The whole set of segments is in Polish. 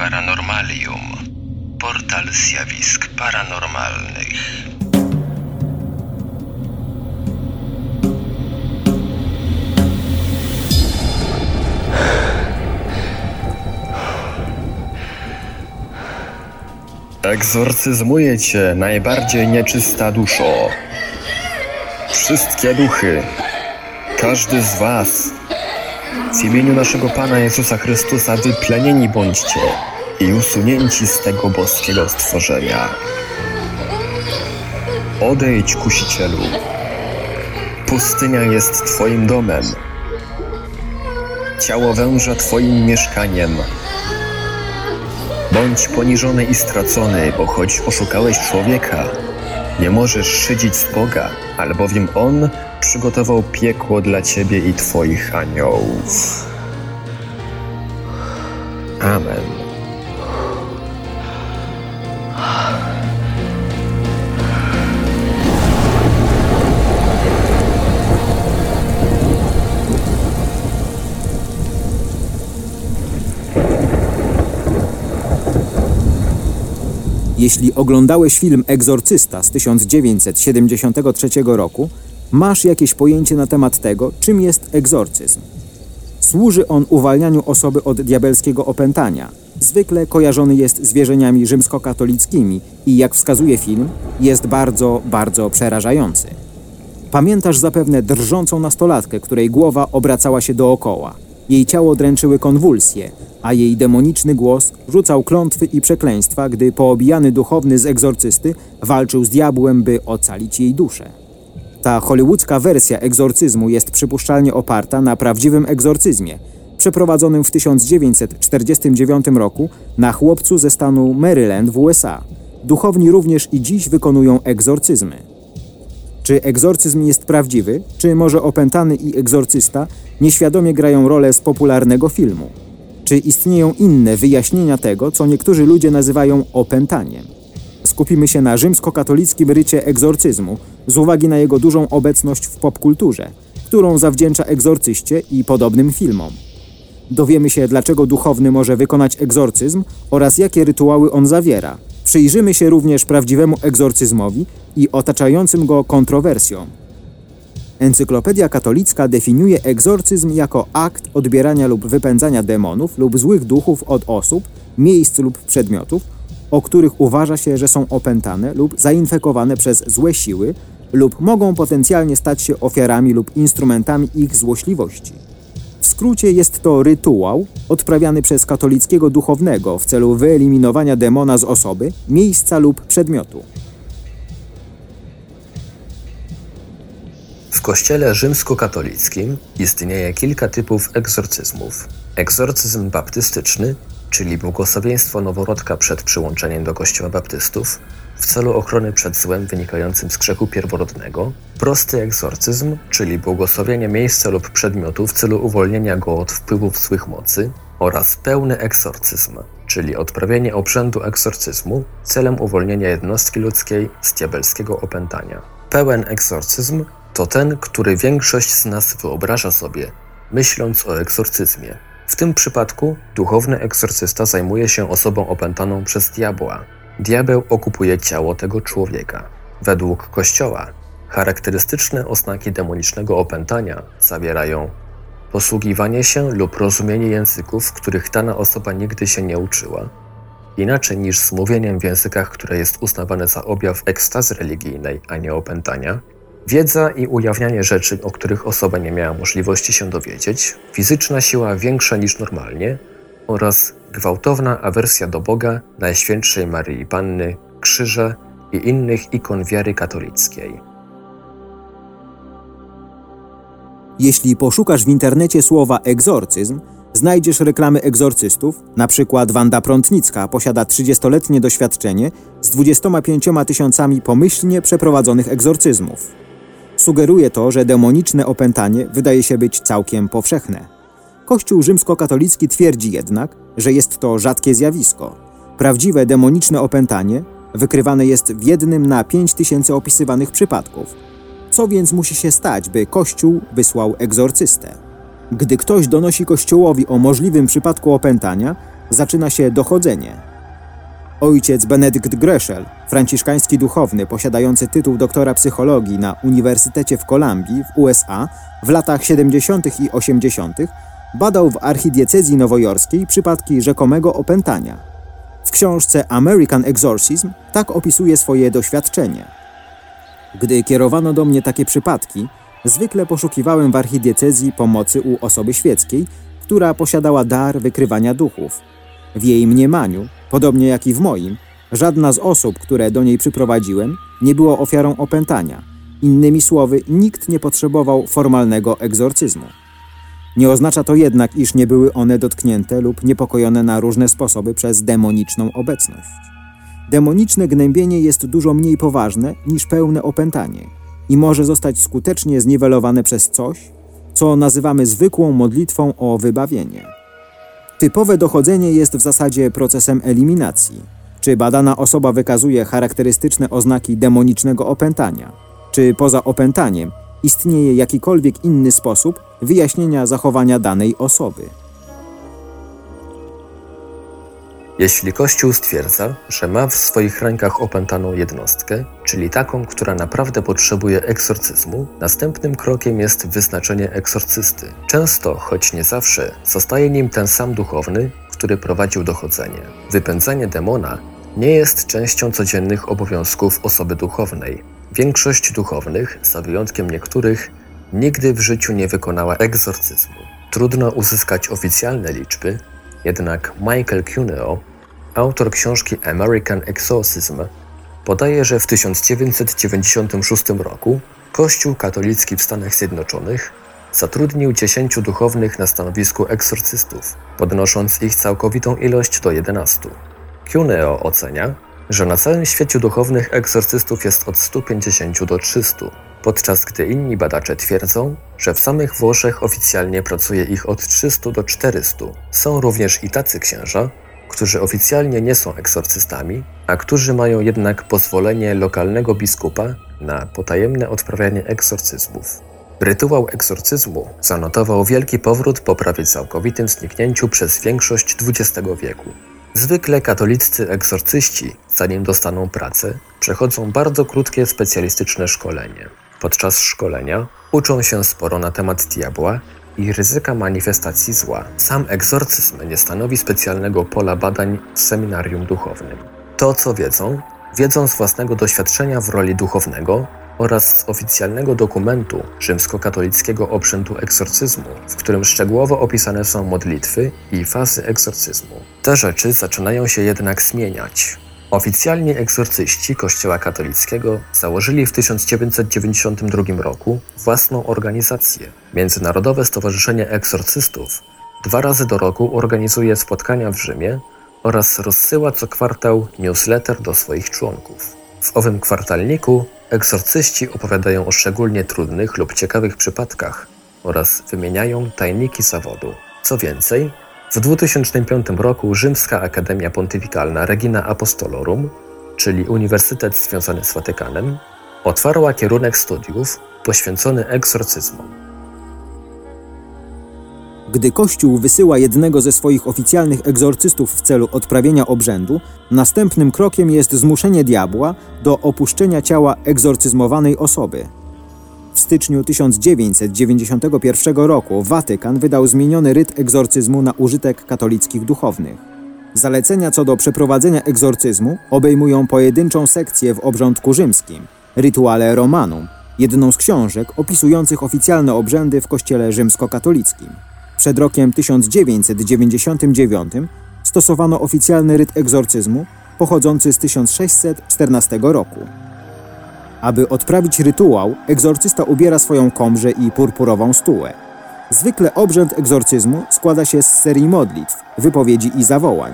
Paranormalium. Portal zjawisk paranormalnych. Egzorcyzmuję cię, najbardziej nieczysta duszo. Wszystkie duchy, każdy z was, w imieniu naszego Pana Jezusa Chrystusa wyplenieni bądźcie i usunięci z tego boskiego stworzenia. Odejdź, kusicielu. Pustynia jest twoim domem. Ciało węża twoim mieszkaniem. Bądź poniżony i stracony, bo choć oszukałeś człowieka, nie możesz szydzić z Boga, albowiem On przygotował piekło dla ciebie i twoich aniołów. Amen. Jeśli oglądałeś film Egzorcysta z 1973 roku, masz jakieś pojęcie na temat tego, czym jest egzorcyzm. Służy on uwalnianiu osoby od diabelskiego opętania. Zwykle kojarzony jest z wierzeniami rzymskokatolickimi i jak wskazuje film, jest bardzo, bardzo przerażający. Pamiętasz zapewne drżącą nastolatkę, której głowa obracała się dookoła. Jej ciało dręczyły konwulsje, a jej demoniczny głos rzucał klątwy i przekleństwa, gdy poobijany duchowny z egzorcysty walczył z diabłem, by ocalić jej duszę. Ta hollywoodzka wersja egzorcyzmu jest przypuszczalnie oparta na prawdziwym egzorcyzmie, przeprowadzonym w 1949 roku na chłopcu ze stanu Maryland w USA. Duchowni również i dziś wykonują egzorcyzmy. Czy egzorcyzm jest prawdziwy, czy może opętany i egzorcysta nieświadomie grają rolę z popularnego filmu? Czy istnieją inne wyjaśnienia tego, co niektórzy ludzie nazywają opętaniem? Skupimy się na rzymskokatolickim rycie egzorcyzmu z uwagi na jego dużą obecność w popkulturze, którą zawdzięcza egzorcyście i podobnym filmom. Dowiemy się, dlaczego duchowny może wykonać egzorcyzm oraz jakie rytuały on zawiera. Przyjrzymy się również prawdziwemu egzorcyzmowi i otaczającym go kontrowersjom. Encyklopedia katolicka definiuje egzorcyzm jako akt odbierania lub wypędzania demonów lub złych duchów od osób, miejsc lub przedmiotów, o których uważa się, że są opętane lub zainfekowane przez złe siły lub mogą potencjalnie stać się ofiarami lub instrumentami ich złośliwości. W skrócie jest to rytuał odprawiany przez katolickiego duchownego w celu wyeliminowania demona z osoby, miejsca lub przedmiotu. W kościele rzymskokatolickim istnieje kilka typów egzorcyzmów. Egzorcyzm baptystyczny, czyli błogosławieństwo noworodka przed przyłączeniem do kościoła baptystów, w celu ochrony przed złem wynikającym z grzechu pierworodnego, prosty egzorcyzm, czyli błogosławienie miejsca lub przedmiotu w celu uwolnienia go od wpływów złych mocy, oraz pełny egzorcyzm, czyli odprawienie obrzędu egzorcyzmu celem uwolnienia jednostki ludzkiej z diabelskiego opętania. Pełen egzorcyzm to ten, który większość z nas wyobraża sobie, myśląc o egzorcyzmie. W tym przypadku duchowny egzorcysta zajmuje się osobą opętaną przez diabła. Diabeł okupuje ciało tego człowieka. Według Kościoła charakterystyczne oznaki demonicznego opętania zawierają posługiwanie się lub rozumienie języków, których dana osoba nigdy się nie uczyła, inaczej niż z mówieniem w językach, które jest uznawane za objaw ekstazy religijnej, a nie opętania, Wiedza i ujawnianie rzeczy, o których osoba nie miała możliwości się dowiedzieć, fizyczna siła większa niż normalnie oraz gwałtowna awersja do Boga, Najświętszej Maryi Panny, krzyża i innych ikon wiary katolickiej. Jeśli poszukasz w internecie słowa egzorcyzm, znajdziesz reklamy egzorcystów, na przykład Wanda Prątnicka posiada 30-letnie doświadczenie z 25 tysiącami pomyślnie przeprowadzonych egzorcyzmów. Sugeruje to, że demoniczne opętanie wydaje się być całkiem powszechne. Kościół rzymskokatolicki twierdzi jednak, że jest to rzadkie zjawisko. Prawdziwe demoniczne opętanie wykrywane jest w jednym na pięć tysięcy opisywanych przypadków. Co więc musi się stać, by Kościół wysłał egzorcystę? Gdy ktoś donosi Kościołowi o możliwym przypadku opętania, zaczyna się dochodzenie. Ojciec Benedykt Greszel, franciszkański duchowny posiadający tytuł doktora psychologii na Uniwersytecie w Kolumbii w USA w latach 70. i 80., badał w archidiecezji nowojorskiej przypadki rzekomego opętania. W książce American Exorcism tak opisuje swoje doświadczenie. Gdy kierowano do mnie takie przypadki, zwykle poszukiwałem w archidiecezji pomocy u osoby świeckiej, która posiadała dar wykrywania duchów. W jej mniemaniu, podobnie jak i w moim, żadna z osób, które do niej przyprowadziłem, nie było ofiarą opętania. Innymi słowy, nikt nie potrzebował formalnego egzorcyzmu. Nie oznacza to jednak, iż nie były one dotknięte lub niepokojone na różne sposoby przez demoniczną obecność. Demoniczne gnębienie jest dużo mniej poważne niż pełne opętanie i może zostać skutecznie zniwelowane przez coś, co nazywamy zwykłą modlitwą o wybawienie. Typowe dochodzenie jest w zasadzie procesem eliminacji. Czy badana osoba wykazuje charakterystyczne oznaki demonicznego opętania? Czy poza opętaniem istnieje jakikolwiek inny sposób wyjaśnienia zachowania danej osoby? Jeśli Kościół stwierdza, że ma w swoich rękach opętaną jednostkę, czyli taką, która naprawdę potrzebuje egzorcyzmu, następnym krokiem jest wyznaczenie egzorcysty. Często, choć nie zawsze, zostaje nim ten sam duchowny, który prowadził dochodzenie. Wypędzanie demona nie jest częścią codziennych obowiązków osoby duchownej. Większość duchownych, za wyjątkiem niektórych, nigdy w życiu nie wykonała egzorcyzmu. Trudno uzyskać oficjalne liczby, jednak Michael Cuneo Autor książki American Exorcism podaje, że w 1996 roku Kościół katolicki w Stanach Zjednoczonych zatrudnił 10 duchownych na stanowisku egzorcystów, podnosząc ich całkowitą ilość do 11. Cuneo ocenia, że na całym świecie duchownych egzorcystów jest od 150 do 300, podczas gdy inni badacze twierdzą, że w samych Włoszech oficjalnie pracuje ich od 300 do 400. Są również i tacy księża, którzy oficjalnie nie są egzorcystami, a którzy mają jednak pozwolenie lokalnego biskupa na potajemne odprawianie egzorcyzmów. Rytuał egzorcyzmu zanotował wielki powrót po prawie całkowitym zniknięciu przez większość XX wieku. Zwykle katoliccy egzorcyści, zanim dostaną pracę, przechodzą bardzo krótkie specjalistyczne szkolenie. Podczas szkolenia uczą się sporo na temat diabła i ryzyka manifestacji zła. Sam egzorcyzm nie stanowi specjalnego pola badań w seminarium duchownym. To, co wiedzą, wiedzą z własnego doświadczenia w roli duchownego oraz z oficjalnego dokumentu rzymskokatolickiego obrzędu egzorcyzmu, w którym szczegółowo opisane są modlitwy i fazy egzorcyzmu. Te rzeczy zaczynają się jednak zmieniać. Oficjalni egzorcyści Kościoła katolickiego założyli w 1992 roku własną organizację. Międzynarodowe Stowarzyszenie Egzorcystów dwa razy do roku organizuje spotkania w Rzymie oraz rozsyła co kwartał newsletter do swoich członków. W owym kwartalniku egzorcyści opowiadają o szczególnie trudnych lub ciekawych przypadkach oraz wymieniają tajniki zawodu. Co więcej, w 2005 roku Rzymska Akademia Pontyfikalna Regina Apostolorum, czyli uniwersytet związany z Watykanem, otwarła kierunek studiów poświęcony egzorcyzmom. Gdy Kościół wysyła jednego ze swoich oficjalnych egzorcystów w celu odprawienia obrzędu, następnym krokiem jest zmuszenie diabła do opuszczenia ciała egzorcyzmowanej osoby. Styczniu 1991 roku Watykan wydał zmieniony ryt egzorcyzmu na użytek katolickich duchownych. Zalecenia co do przeprowadzenia egzorcyzmu obejmują pojedynczą sekcję w obrządku rzymskim, Rituale Romanum, jedną z książek opisujących oficjalne obrzędy w kościele rzymskokatolickim. Przed rokiem 1999 stosowano oficjalny ryt egzorcyzmu pochodzący z 1614 roku. Aby odprawić rytuał, egzorcysta ubiera swoją komrze i purpurową stułę. Zwykle obrzęd egzorcyzmu składa się z serii modlitw, wypowiedzi i zawołań.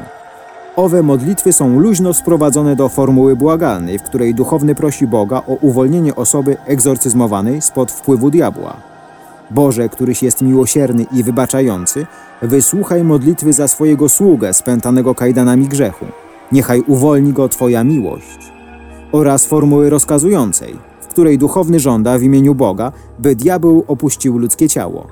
Owe modlitwy są luźno sprowadzone do formuły błagalnej, w której duchowny prosi Boga o uwolnienie osoby egzorcyzmowanej spod wpływu diabła. Boże, któryś jest miłosierny i wybaczający, wysłuchaj modlitwy za swojego sługę spętanego kajdanami grzechu. Niechaj uwolni go Twoja miłość oraz formuły rozkazującej, w której duchowny żąda w imieniu Boga, by diabeł opuścił ludzkie ciało.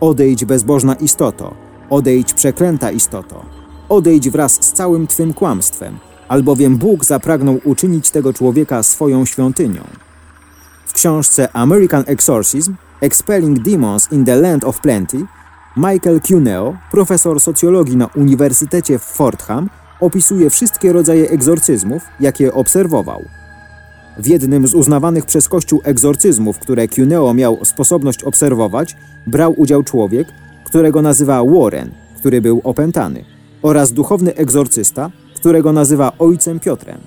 Odejdź bezbożna istoto, odejdź przeklęta istoto. Odejdź wraz z całym twym kłamstwem, albowiem Bóg zapragnął uczynić tego człowieka swoją świątynią. W książce American Exorcism Expelling Demons in the Land of Plenty Michael Cuneo, profesor socjologii na Uniwersytecie w Fordham, opisuje wszystkie rodzaje egzorcyzmów, jakie obserwował. W jednym z uznawanych przez Kościół egzorcyzmów, które Cuneo miał sposobność obserwować, brał udział człowiek, którego nazywa Warren, który był opętany, oraz duchowny egzorcysta, którego nazywa ojcem Piotrem.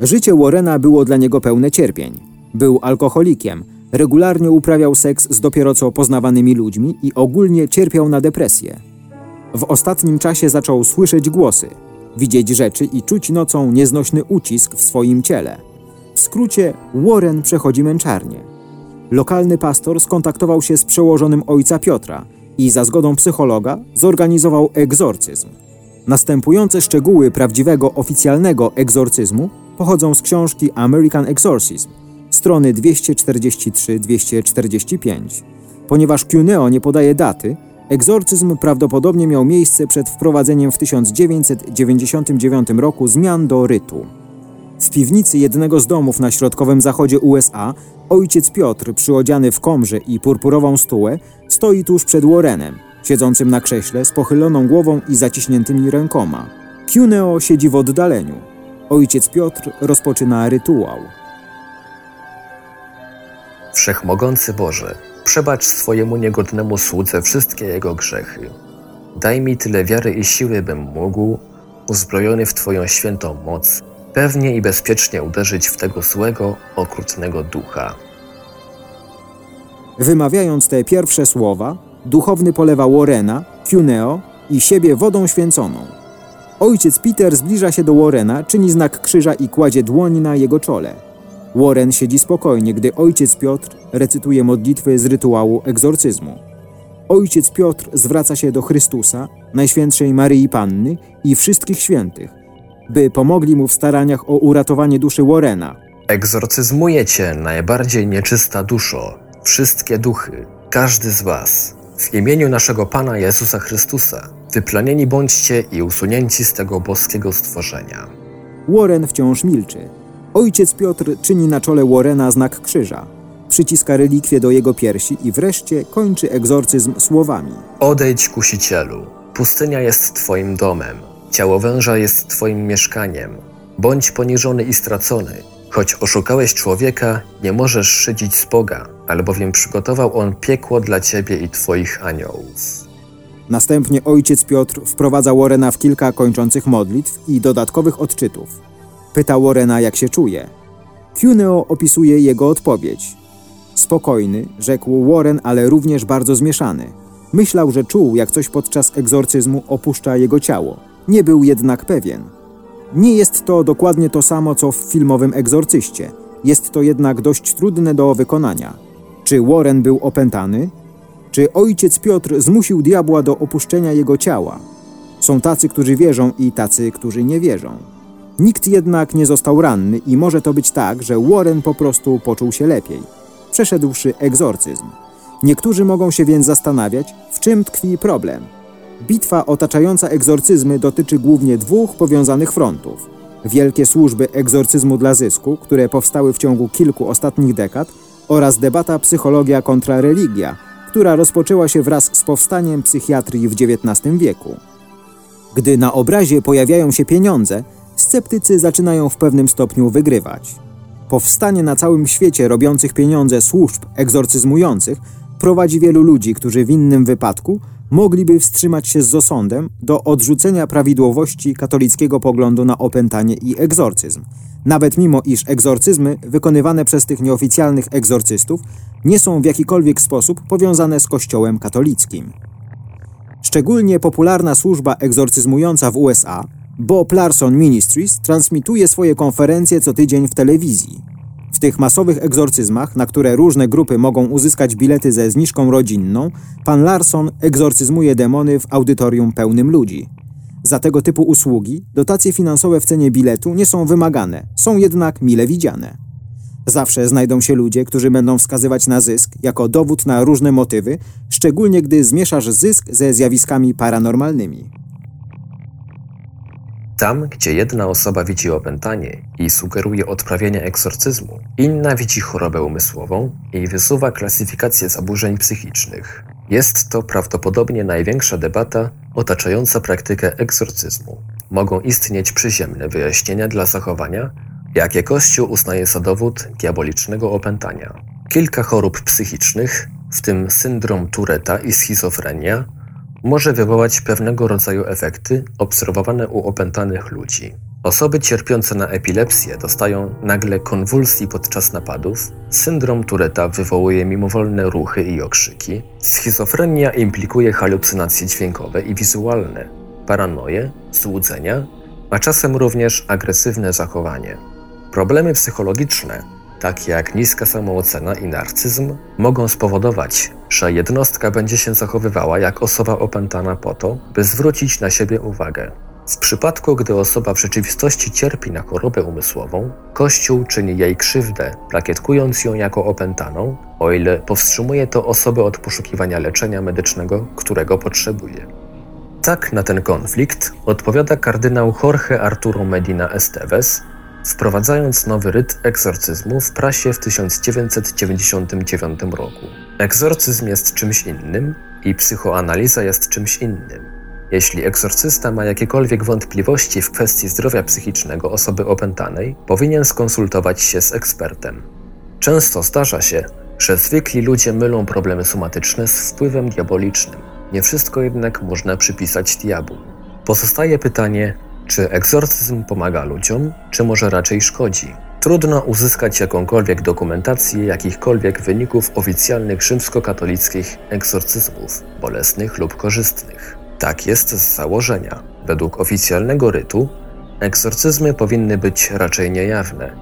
Życie Warrena było dla niego pełne cierpień. Był alkoholikiem, regularnie uprawiał seks z dopiero co poznawanymi ludźmi i ogólnie cierpiał na depresję. W ostatnim czasie zaczął słyszeć głosy, widzieć rzeczy i czuć nocą nieznośny ucisk w swoim ciele. W skrócie, Warren przechodzi męczarnię. Lokalny pastor skontaktował się z przełożonym ojca Piotra i za zgodą psychologa zorganizował egzorcyzm. Następujące szczegóły prawdziwego oficjalnego egzorcyzmu pochodzą z książki American Exorcism, strony 243-245. Ponieważ Cuneo nie podaje daty, egzorcyzm prawdopodobnie miał miejsce przed wprowadzeniem w 1999 roku zmian do rytu. W piwnicy jednego z domów na środkowym zachodzie USA ojciec Piotr, przyodziany w komrze i purpurową stułę, stoi tuż przed Warrenem, siedzącym na krześle z pochyloną głową i zaciśniętymi rękoma. Cuneo siedzi w oddaleniu. Ojciec Piotr rozpoczyna rytuał. Wszechmogący Boże, przebacz swojemu niegodnemu słudze wszystkie jego grzechy. Daj mi tyle wiary i siły, bym mógł, uzbrojony w Twoją świętą moc, pewnie i bezpiecznie uderzyć w tego złego, okrutnego ducha. Wymawiając te pierwsze słowa, duchowny polewa Warrena, Cuneo i siebie wodą święconą. Ojciec Peter zbliża się do Warrena, czyni znak krzyża i kładzie dłoń na jego czole. Warren siedzi spokojnie, gdy ojciec Piotr recytuje modlitwy z rytuału egzorcyzmu. Ojciec Piotr zwraca się do Chrystusa, Najświętszej Maryi Panny i wszystkich świętych, by pomogli mu w staraniach o uratowanie duszy Warrena. Egzorcyzmuję cię, najbardziej nieczysta duszo, wszystkie duchy, każdy z was. W imieniu naszego Pana Jezusa Chrystusa, wyplenieni bądźcie i usunięci z tego boskiego stworzenia. Warren wciąż milczy. Ojciec Piotr czyni na czole Warrena znak krzyża. Przyciska relikwie do jego piersi i wreszcie kończy egzorcyzm słowami. Odejdź, kusicielu. Pustynia jest twoim domem. Ciało węża jest twoim mieszkaniem. Bądź poniżony i stracony. Choć oszukałeś człowieka, nie możesz szydzić z Boga, albowiem przygotował on piekło dla ciebie i twoich aniołów. Następnie ojciec Piotr wprowadza Warrena w kilka kończących modlitw i dodatkowych odczytów. Pyta Warrena, jak się czuje. Cuneo opisuje jego odpowiedź. Spokojny, rzekł Warren, ale również bardzo zmieszany. Myślał, że czuł, jak coś podczas egzorcyzmu opuszcza jego ciało. Nie był jednak pewien. Nie jest to dokładnie to samo, co w filmowym egzorcyście. Jest to jednak dość trudne do wykonania. Czy Warren był opętany? Czy ojciec Piotr zmusił diabła do opuszczenia jego ciała? Są tacy, którzy wierzą i tacy, którzy nie wierzą. Nikt jednak nie został ranny i może to być tak, że Warren po prostu poczuł się lepiej, przeszedłszy egzorcyzm. Niektórzy mogą się więc zastanawiać, w czym tkwi problem. Bitwa otaczająca egzorcyzmy dotyczy głównie dwóch powiązanych frontów. Wielkie służby egzorcyzmu dla zysku, które powstały w ciągu kilku ostatnich dekad, oraz debata psychologia kontra religia, która rozpoczęła się wraz z powstaniem psychiatrii w XIX wieku. Gdy na obrazie pojawiają się pieniądze, sceptycy zaczynają w pewnym stopniu wygrywać. Powstanie na całym świecie robiących pieniądze służb egzorcyzmujących prowadzi wielu ludzi, którzy w innym wypadku mogliby wstrzymać się z osądem do odrzucenia prawidłowości katolickiego poglądu na opętanie i egzorcyzm, nawet mimo iż egzorcyzmy wykonywane przez tych nieoficjalnych egzorcystów nie są w jakikolwiek sposób powiązane z Kościołem katolickim. Szczególnie popularna służba egzorcyzmująca w USA, Bob Larson Ministries, transmituje swoje konferencje co tydzień w telewizji. W tych masowych egzorcyzmach, na które różne grupy mogą uzyskać bilety ze zniżką rodzinną, pan Larson egzorcyzmuje demony w audytorium pełnym ludzi. Za tego typu usługi dotacje finansowe w cenie biletu nie są wymagane, są jednak mile widziane. Zawsze znajdą się ludzie, którzy będą wskazywać na zysk jako dowód na różne motywy, szczególnie gdy zmieszasz zysk ze zjawiskami paranormalnymi. Tam, gdzie jedna osoba widzi opętanie i sugeruje odprawienie egzorcyzmu, inna widzi chorobę umysłową i wysuwa klasyfikację zaburzeń psychicznych. Jest to prawdopodobnie największa debata otaczająca praktykę egzorcyzmu. Mogą istnieć przyziemne wyjaśnienia dla zachowania, jakie Kościół uznaje za dowód diabolicznego opętania. Kilka chorób psychicznych, w tym syndrom Tureta i schizofrenia, może wywołać pewnego rodzaju efekty obserwowane u opętanych ludzi. Osoby cierpiące na epilepsję dostają nagle konwulsji podczas napadów, syndrom Tureta wywołuje mimowolne ruchy i okrzyki, schizofrenia implikuje halucynacje dźwiękowe i wizualne, paranoję, złudzenia, a czasem również agresywne zachowanie. Problemy psychologiczne takie jak niska samoocena i narcyzm, mogą spowodować, że jednostka będzie się zachowywała jak osoba opętana po to, by zwrócić na siebie uwagę. W przypadku, gdy osoba w rzeczywistości cierpi na chorobę umysłową, Kościół czyni jej krzywdę, plakietkując ją jako opętaną, o ile powstrzymuje to osobę od poszukiwania leczenia medycznego, którego potrzebuje. Tak na ten konflikt odpowiada kardynał Jorge Arturo Medina Esteves, wprowadzając nowy ryt egzorcyzmu w prasie w 1999 roku. Egzorcyzm jest czymś innym i psychoanaliza jest czymś innym. Jeśli egzorcysta ma jakiekolwiek wątpliwości w kwestii zdrowia psychicznego osoby opętanej, powinien skonsultować się z ekspertem. Często zdarza się, że zwykli ludzie mylą problemy somatyczne z wpływem diabolicznym. Nie wszystko jednak można przypisać diabłu. Pozostaje pytanie, czy egzorcyzm pomaga ludziom, czy może raczej szkodzi? Trudno uzyskać jakąkolwiek dokumentację jakichkolwiek wyników oficjalnych rzymskokatolickich egzorcyzmów, bolesnych lub korzystnych. Tak jest z założenia. Według oficjalnego rytu egzorcyzmy powinny być raczej niejawne,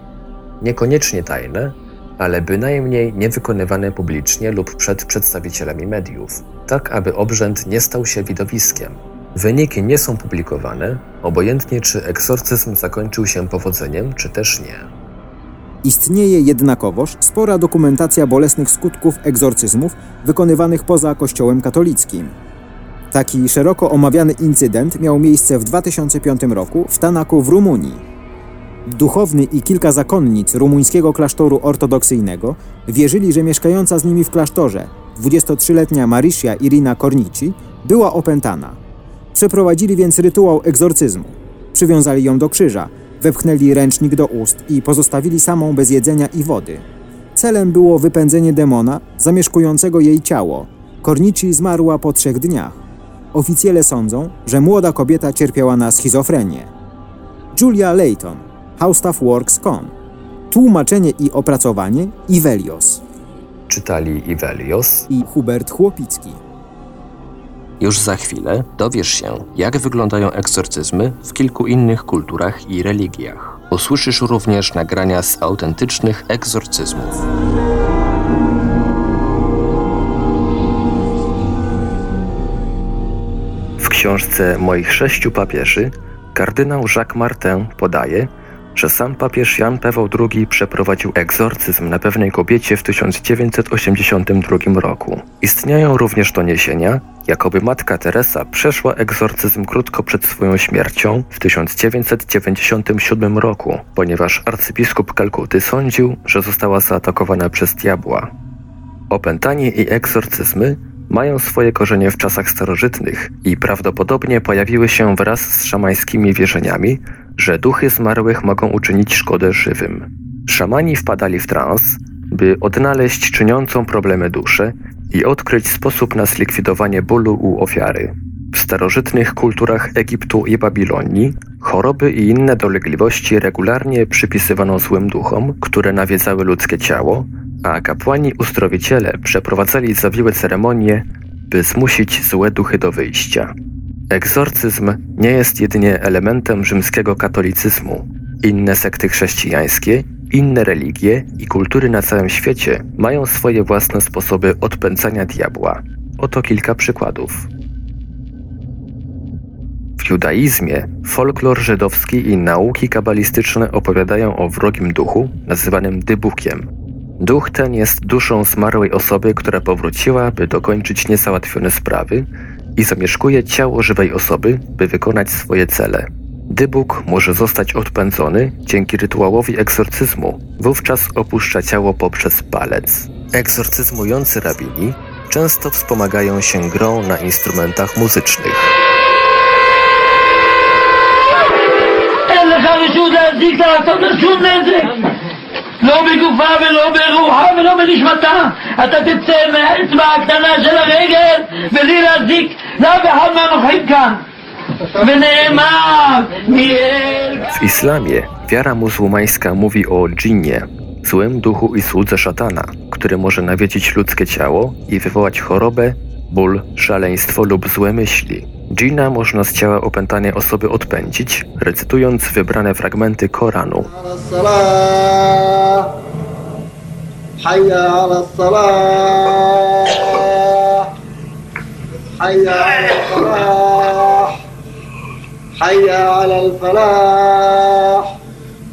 niekoniecznie tajne, ale bynajmniej nie wykonywane publicznie lub przed przedstawicielami mediów, tak aby obrzęd nie stał się widowiskiem, Wyniki nie są publikowane, obojętnie czy egzorcyzm zakończył się powodzeniem, czy też nie. Istnieje jednakowoż spora dokumentacja bolesnych skutków egzorcyzmów wykonywanych poza Kościołem katolickim. Taki szeroko omawiany incydent miał miejsce w 2005 roku w Tanaku w Rumunii. Duchowny i kilka zakonnic rumuńskiego klasztoru ortodoksyjnego wierzyli, że mieszkająca z nimi w klasztorze 23-letnia Marysia Irina Kornici była opętana. Przeprowadzili więc rytuał egzorcyzmu. Przywiązali ją do krzyża, wepchnęli ręcznik do ust i pozostawili samą bez jedzenia i wody. Celem było wypędzenie demona zamieszkującego jej ciało. Kornici zmarła po trzech dniach. Oficjele sądzą, że młoda kobieta cierpiała na schizofrenię. Julia Layton, How Stuff Works Com. Tłumaczenie i opracowanie Ivelios. Czytali Ivelios i Hubert Chłopicki. Już za chwilę dowiesz się, jak wyglądają egzorcyzmy w kilku innych kulturach i religiach. Usłyszysz również nagrania z autentycznych egzorcyzmów. W książce Moich sześciu papieży kardynał Jacques Martin podaje, że sam papież Jan Paweł II przeprowadził egzorcyzm na pewnej kobiecie w 1982 roku. Istnieją również doniesienia, jakoby matka Teresa przeszła egzorcyzm krótko przed swoją śmiercią w 1997 roku, ponieważ arcybiskup Kalkuty sądził, że została zaatakowana przez diabła. Opętanie i egzorcyzmy mają swoje korzenie w czasach starożytnych i prawdopodobnie pojawiły się wraz z szamańskimi wierzeniami, że duchy zmarłych mogą uczynić szkodę żywym. Szamani wpadali w trans, by odnaleźć czyniącą problemy duszę i odkryć sposób na zlikwidowanie bólu u ofiary. W starożytnych kulturach Egiptu i Babilonii choroby i inne dolegliwości regularnie przypisywano złym duchom, które nawiedzały ludzkie ciało, a kapłani uzdrowiciele przeprowadzali zawiłe ceremonie, by zmusić złe duchy do wyjścia. Egzorcyzm nie jest jedynie elementem rzymskiego katolicyzmu. Inne sekty chrześcijańskie, inne religie i kultury na całym świecie mają swoje własne sposoby odpędzania diabła. Oto kilka przykładów. W judaizmie folklor żydowski i nauki kabalistyczne opowiadają o wrogim duchu nazywanym dybukiem. Duch ten jest duszą zmarłej osoby, która powróciła, by dokończyć niezałatwione sprawy i zamieszkuje ciało żywej osoby, by wykonać swoje cele. Gdy Bóg może zostać odpędzony dzięki rytuałowi egzorcyzmu, wówczas opuszcza ciało poprzez palec. Egzorcyzmujący rabini często wspomagają się grą na instrumentach muzycznych. El לא בגופה ולא ברוחה ולא בנשמתה אתה תצא מהאצבע הקטנה של הרגל בלי להזיק לאף אחד מהנוכחים כאן ונאמר מיאל W islamie wiara muzułmańska mówi o dżinnie, złym duchu i słudze szatana, który może nawiedzić ludzkie ciało i wywołać chorobę, ból, szaleństwo lub złe myśli. Dżina można z ciała opętanej osoby odpędzić, recytując wybrane fragmenty Koranu.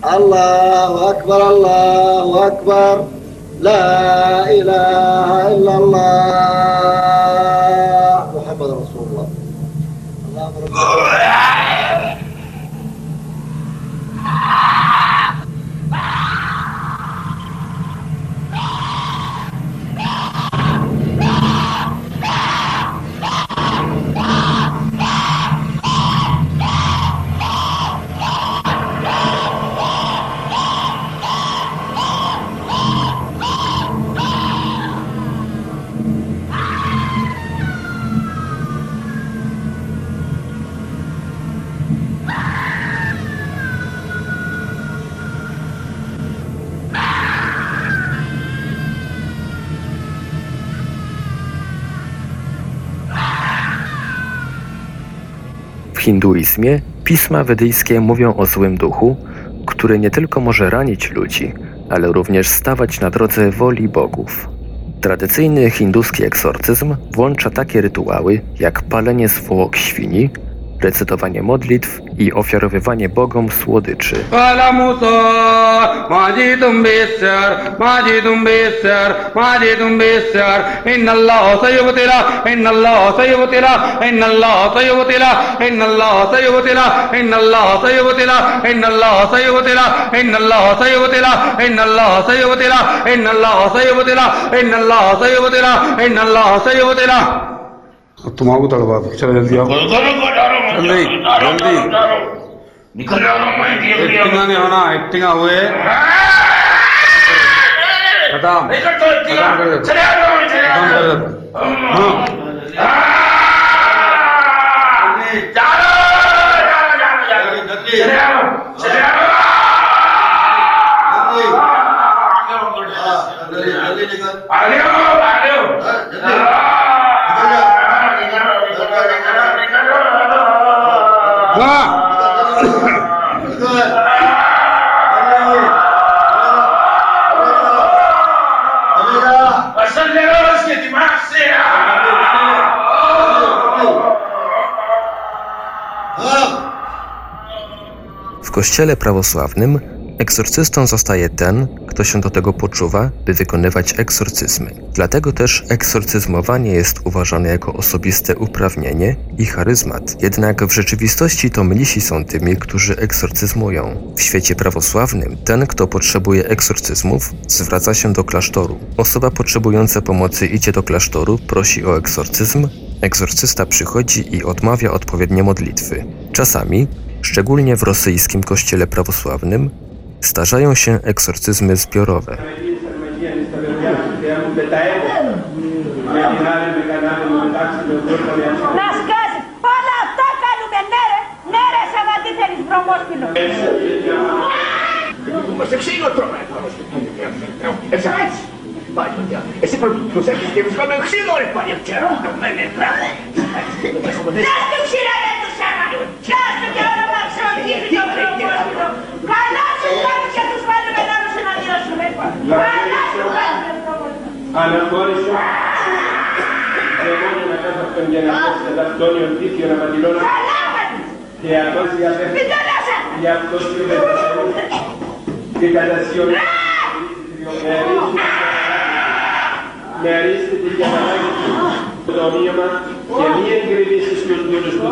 Allahu akbar, Allahu akbar, la ilaha illallah. Uh, ah! Hinduizmie pisma wedyjskie mówią o złym duchu, który nie tylko może ranić ludzi, ale również stawać na drodze woli bogów. Tradycyjny hinduski egzorcyzm włącza takie rytuały jak palenie zwłok świni, recytowanie modlitw i ofiarowywanie bogom słodyczy. तुम्हारा तड़वा दो। चलो जल्दी आओ। जल्दी जल्दी। निकल एक्टिंगा नहीं होना एक्टिंगा हुए खत्म। खत्म कर दो। खत्म कर दो। हाँ। जल्दी जल्दी। Kościele prawosławnym egzorcystą zostaje ten, kto się do tego poczuwa, by wykonywać egzorcyzmy. Dlatego też egzorcyzmowanie jest uważane jako osobiste uprawnienie i charyzmat. Jednak w rzeczywistości to mnisi są tymi, którzy egzorcyzmują. W świecie prawosławnym ten, kto potrzebuje egzorcyzmów, zwraca się do klasztoru. Osoba potrzebująca pomocy idzie do klasztoru, prosi o egzorcyzm, egzorcysta przychodzi i odmawia odpowiednie modlitwy. Czasami szczególnie w rosyjskim kościele prawosławnym, starzają się eksorcyzmy zbiorowe. Εσύ προσέξεις και βρισκόμαι ξύλο ρε πάλι ευκαιρό. Με με πράγμα. Δεν ξύλο ρε Πιάστε και όλα τα ψωμίδια το προπόστιτο. Καλά σου κάνουν και τους πάνε μετάνωσε να διώσουμε. Καλά σου κάνουν Αναχώρησα. Ε, εγώ και μετά θα αυτόν για να πω σε ταυτόνιο δίκαιο να πατηλώνω. Καλά κάνεις. Και αυτός για πέφτει. Μην το λάσα. Ε. Για αυτός και με Και κατασιώνει. Με με αρίστητη και αναγκή το τομείο μας και μη εγκρινήσεις τους δούλους του.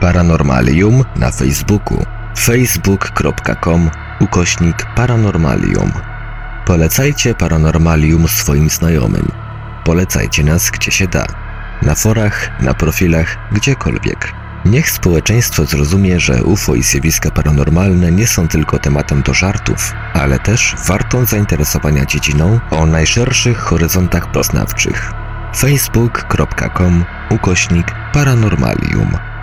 Paranormalium na Facebooku facebook.com ukośnik paranormalium Polecajcie Paranormalium swoim znajomym. Polecajcie nas gdzie się da. Na forach, na profilach, gdziekolwiek. Niech społeczeństwo zrozumie, że UFO i zjawiska paranormalne nie są tylko tematem do żartów, ale też wartą zainteresowania dziedziną o najszerszych horyzontach poznawczych. facebook.com ukośnik paranormalium.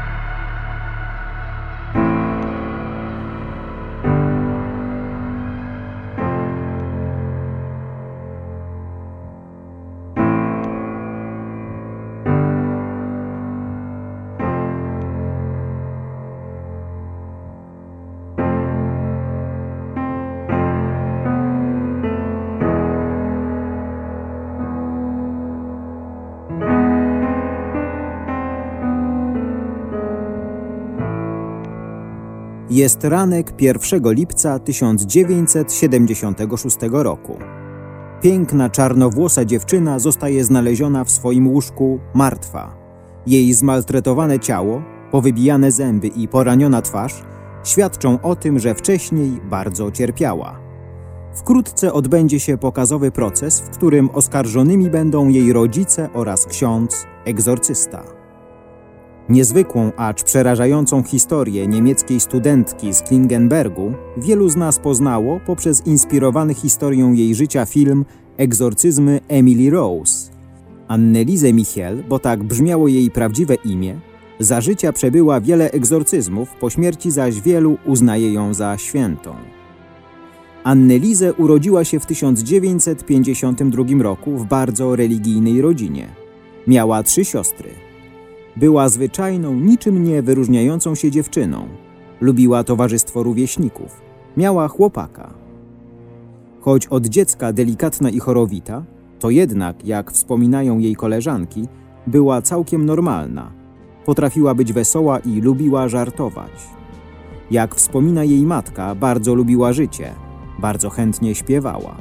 Jest ranek 1 lipca 1976 roku. Piękna czarnowłosa dziewczyna zostaje znaleziona w swoim łóżku martwa. Jej zmaltretowane ciało, powybijane zęby i poraniona twarz świadczą o tym, że wcześniej bardzo cierpiała. Wkrótce odbędzie się pokazowy proces, w którym oskarżonymi będą jej rodzice oraz ksiądz egzorcysta. Niezwykłą, acz przerażającą historię niemieckiej studentki z Klingenbergu wielu z nas poznało poprzez inspirowany historią jej życia film Egzorcyzmy Emily Rose. Anneliese Michel, bo tak brzmiało jej prawdziwe imię, za życia przebyła wiele egzorcyzmów, po śmierci zaś wielu uznaje ją za świętą. Anneliese urodziła się w 1952 roku w bardzo religijnej rodzinie. Miała trzy siostry – była zwyczajną, niczym nie wyróżniającą się dziewczyną. Lubiła towarzystwo rówieśników. Miała chłopaka. Choć od dziecka delikatna i chorowita, to jednak, jak wspominają jej koleżanki, była całkiem normalna. Potrafiła być wesoła i lubiła żartować. Jak wspomina jej matka, bardzo lubiła życie, bardzo chętnie śpiewała.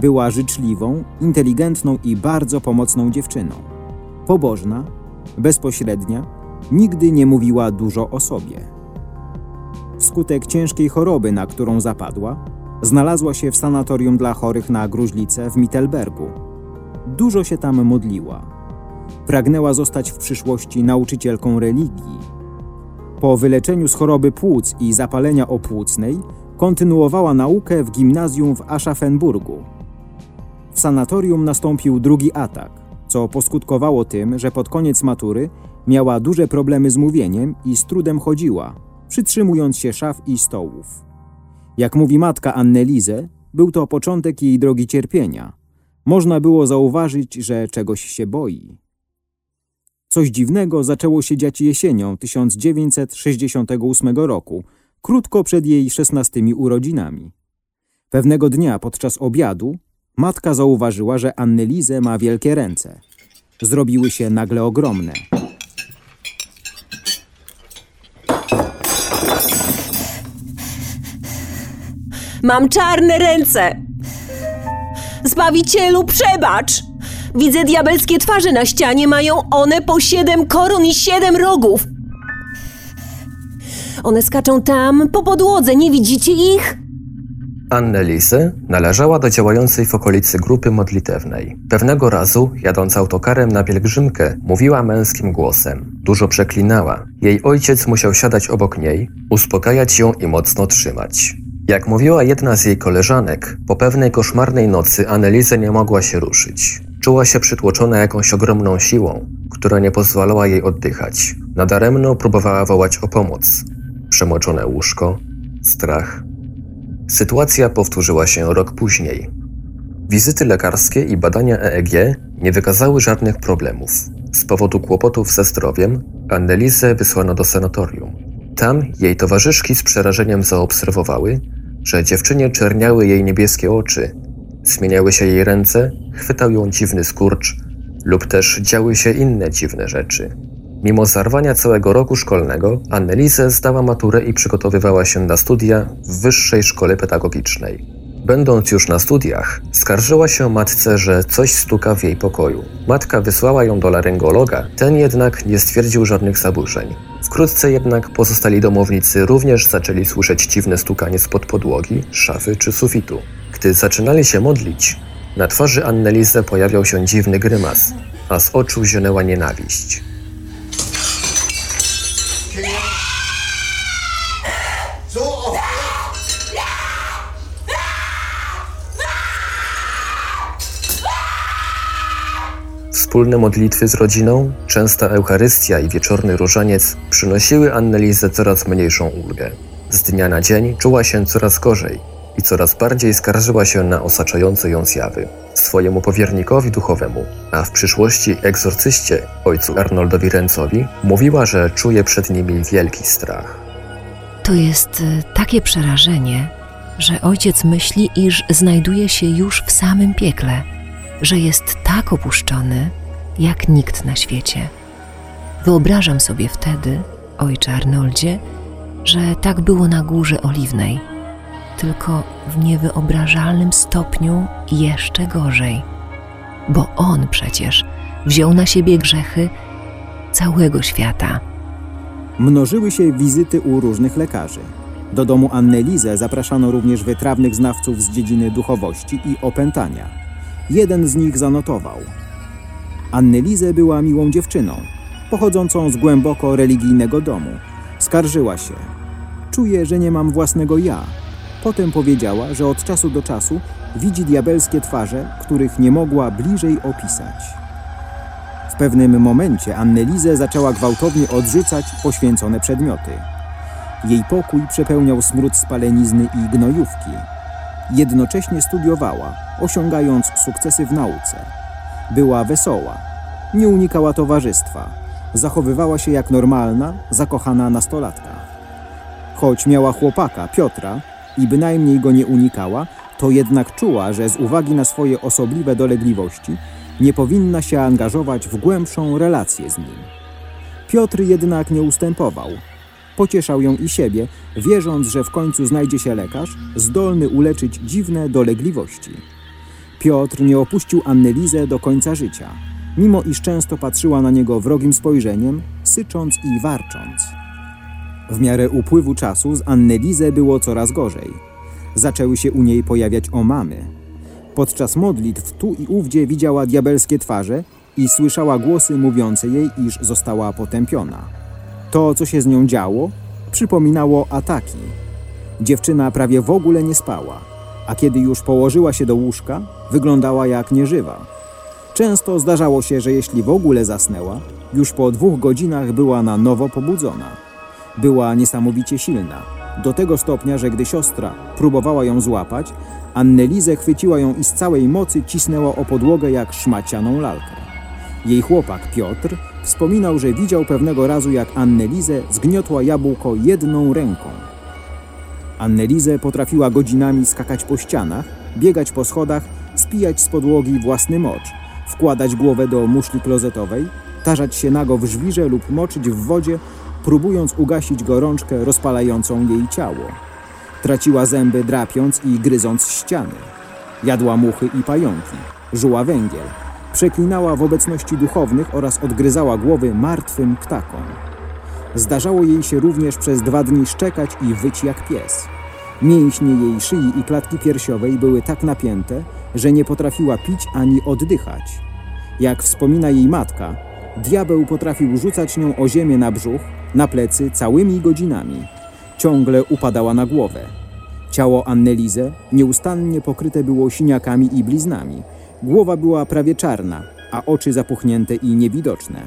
Była życzliwą, inteligentną i bardzo pomocną dziewczyną. Pobożna, bezpośrednia, nigdy nie mówiła dużo o sobie. Wskutek ciężkiej choroby, na którą zapadła, znalazła się w sanatorium dla chorych na gruźlicę w Mittelbergu. Dużo się tam modliła. Pragnęła zostać w przyszłości nauczycielką religii. Po wyleczeniu z choroby płuc i zapalenia opłucnej kontynuowała naukę w gimnazjum w Aschaffenburgu. W sanatorium nastąpił drugi atak co poskutkowało tym, że pod koniec matury miała duże problemy z mówieniem i z trudem chodziła, przytrzymując się szaf i stołów. Jak mówi matka Annelize, był to początek jej drogi cierpienia. Można było zauważyć, że czegoś się boi. Coś dziwnego zaczęło się dziać jesienią 1968 roku, krótko przed jej szesnastymi urodzinami. Pewnego dnia podczas obiadu Matka zauważyła, że Annelize ma wielkie ręce. Zrobiły się nagle ogromne. Mam czarne ręce! Zbawicielu, przebacz! Widzę diabelskie twarze na ścianie, mają one po siedem koron i siedem rogów. One skaczą tam, po podłodze, nie widzicie ich? Annelise należała do działającej w okolicy grupy modlitewnej. Pewnego razu, jadąc autokarem na pielgrzymkę, mówiła męskim głosem. Dużo przeklinała. Jej ojciec musiał siadać obok niej, uspokajać ją i mocno trzymać. Jak mówiła jedna z jej koleżanek, po pewnej koszmarnej nocy Annelise nie mogła się ruszyć. Czuła się przytłoczona jakąś ogromną siłą, która nie pozwalała jej oddychać. Nadaremno próbowała wołać o pomoc. Przemoczone łóżko, strach, Sytuacja powtórzyła się rok później. Wizyty lekarskie i badania EEG nie wykazały żadnych problemów. Z powodu kłopotów ze zdrowiem Annelise wysłano do sanatorium. Tam jej towarzyszki z przerażeniem zaobserwowały, że dziewczynie czerniały jej niebieskie oczy, Zmieniały się jej ręce, chwytał ją dziwny skurcz, lub też działy się inne dziwne rzeczy. Mimo zarwania całego roku szkolnego, Annelise zdała maturę i przygotowywała się na studia w Wyższej Szkole Pedagogicznej. Będąc już na studiach, skarżyła się matce, że coś stuka w jej pokoju. Matka wysłała ją do laryngologa, ten jednak nie stwierdził żadnych zaburzeń. Wkrótce jednak pozostali domownicy również zaczęli słyszeć dziwne stukanie spod podłogi, szafy czy sufitu. Gdy zaczynali się modlić, na twarzy Annelise pojawiał się dziwny grymas, a z oczu zionęła nienawiść. Wspólne modlitwy z rodziną, częsta Eucharystia i wieczorny różaniec przynosiły Annelize coraz mniejszą ulgę. Z dnia na dzień czuła się coraz gorzej i coraz bardziej skarżyła się na osaczające ją zjawy. Swojemu powiernikowi duchowemu, a w przyszłości egzorcyście, ojcu Arnoldowi Rencowi, mówiła, że czuje przed nimi wielki strach. To jest e, takie przerażenie, że ojciec myśli, iż znajduje się już w samym piekle, że jest tak opuszczony, jak nikt na świecie. Wyobrażam sobie wtedy, ojcze Arnoldzie, że tak było na Górze Oliwnej, tylko w niewyobrażalnym stopniu jeszcze gorzej, bo on przecież wziął na siebie grzechy całego świata. Mnożyły się wizyty u różnych lekarzy. Do domu Annelizę zapraszano również wytrawnych znawców z dziedziny duchowości i opętania. Jeden z nich zanotował. Annelizę była miłą dziewczyną, pochodzącą z głęboko religijnego domu. Skarżyła się. Czuję, że nie mam własnego ja. Potem powiedziała, że od czasu do czasu widzi diabelskie twarze, których nie mogła bliżej opisać. W pewnym momencie Annelizę zaczęła gwałtownie odrzucać poświęcone przedmioty. Jej pokój przepełniał smród spalenizny i gnojówki. Jednocześnie studiowała, osiągając sukcesy w nauce. Była wesoła, nie unikała towarzystwa, zachowywała się jak normalna, zakochana nastolatka. Choć miała chłopaka, Piotra, i bynajmniej go nie unikała, to jednak czuła, że z uwagi na swoje osobliwe dolegliwości nie powinna się angażować w głębszą relację z nim. Piotr jednak nie ustępował. Pocieszał ją i siebie, wierząc, że w końcu znajdzie się lekarz zdolny uleczyć dziwne dolegliwości. Piotr nie opuścił Annelizę do końca życia, mimo iż często patrzyła na niego wrogim spojrzeniem, sycząc i warcząc. W miarę upływu czasu z Annelizę było coraz gorzej. Zaczęły się u niej pojawiać omamy. Podczas modlitw tu i ówdzie widziała diabelskie twarze i słyszała głosy mówiące jej, iż została potępiona. To, co się z nią działo, przypominało ataki. Dziewczyna prawie w ogóle nie spała, a kiedy już położyła się do łóżka, wyglądała jak nieżywa. Często zdarzało się, że jeśli w ogóle zasnęła, już po dwóch godzinach była na nowo pobudzona. Była niesamowicie silna, do tego stopnia, że gdy siostra próbowała ją złapać, Annelizę chwyciła ją i z całej mocy cisnęła o podłogę jak szmacianą lalkę. Jej chłopak Piotr wspominał, że widział pewnego razu, jak Annelizę zgniotła jabłko jedną ręką. Annelizę potrafiła godzinami skakać po ścianach, biegać po schodach, spijać z podłogi własny mocz, wkładać głowę do muszli klozetowej, tarzać się nago w żwirze lub moczyć w wodzie, próbując ugasić gorączkę rozpalającą jej ciało. Traciła zęby drapiąc i gryząc ściany. Jadła muchy i pająki, żuła węgiel. Przeklinała w obecności duchownych oraz odgryzała głowy martwym ptakom. Zdarzało jej się również przez dwa dni szczekać i wyć jak pies. Mięśnie jej szyi i klatki piersiowej były tak napięte, że nie potrafiła pić ani oddychać. Jak wspomina jej matka, diabeł potrafił rzucać nią o ziemię na brzuch, na plecy całymi godzinami. Ciągle upadała na głowę. Ciało Annelize nieustannie pokryte było siniakami i bliznami. Głowa była prawie czarna, a oczy zapuchnięte i niewidoczne.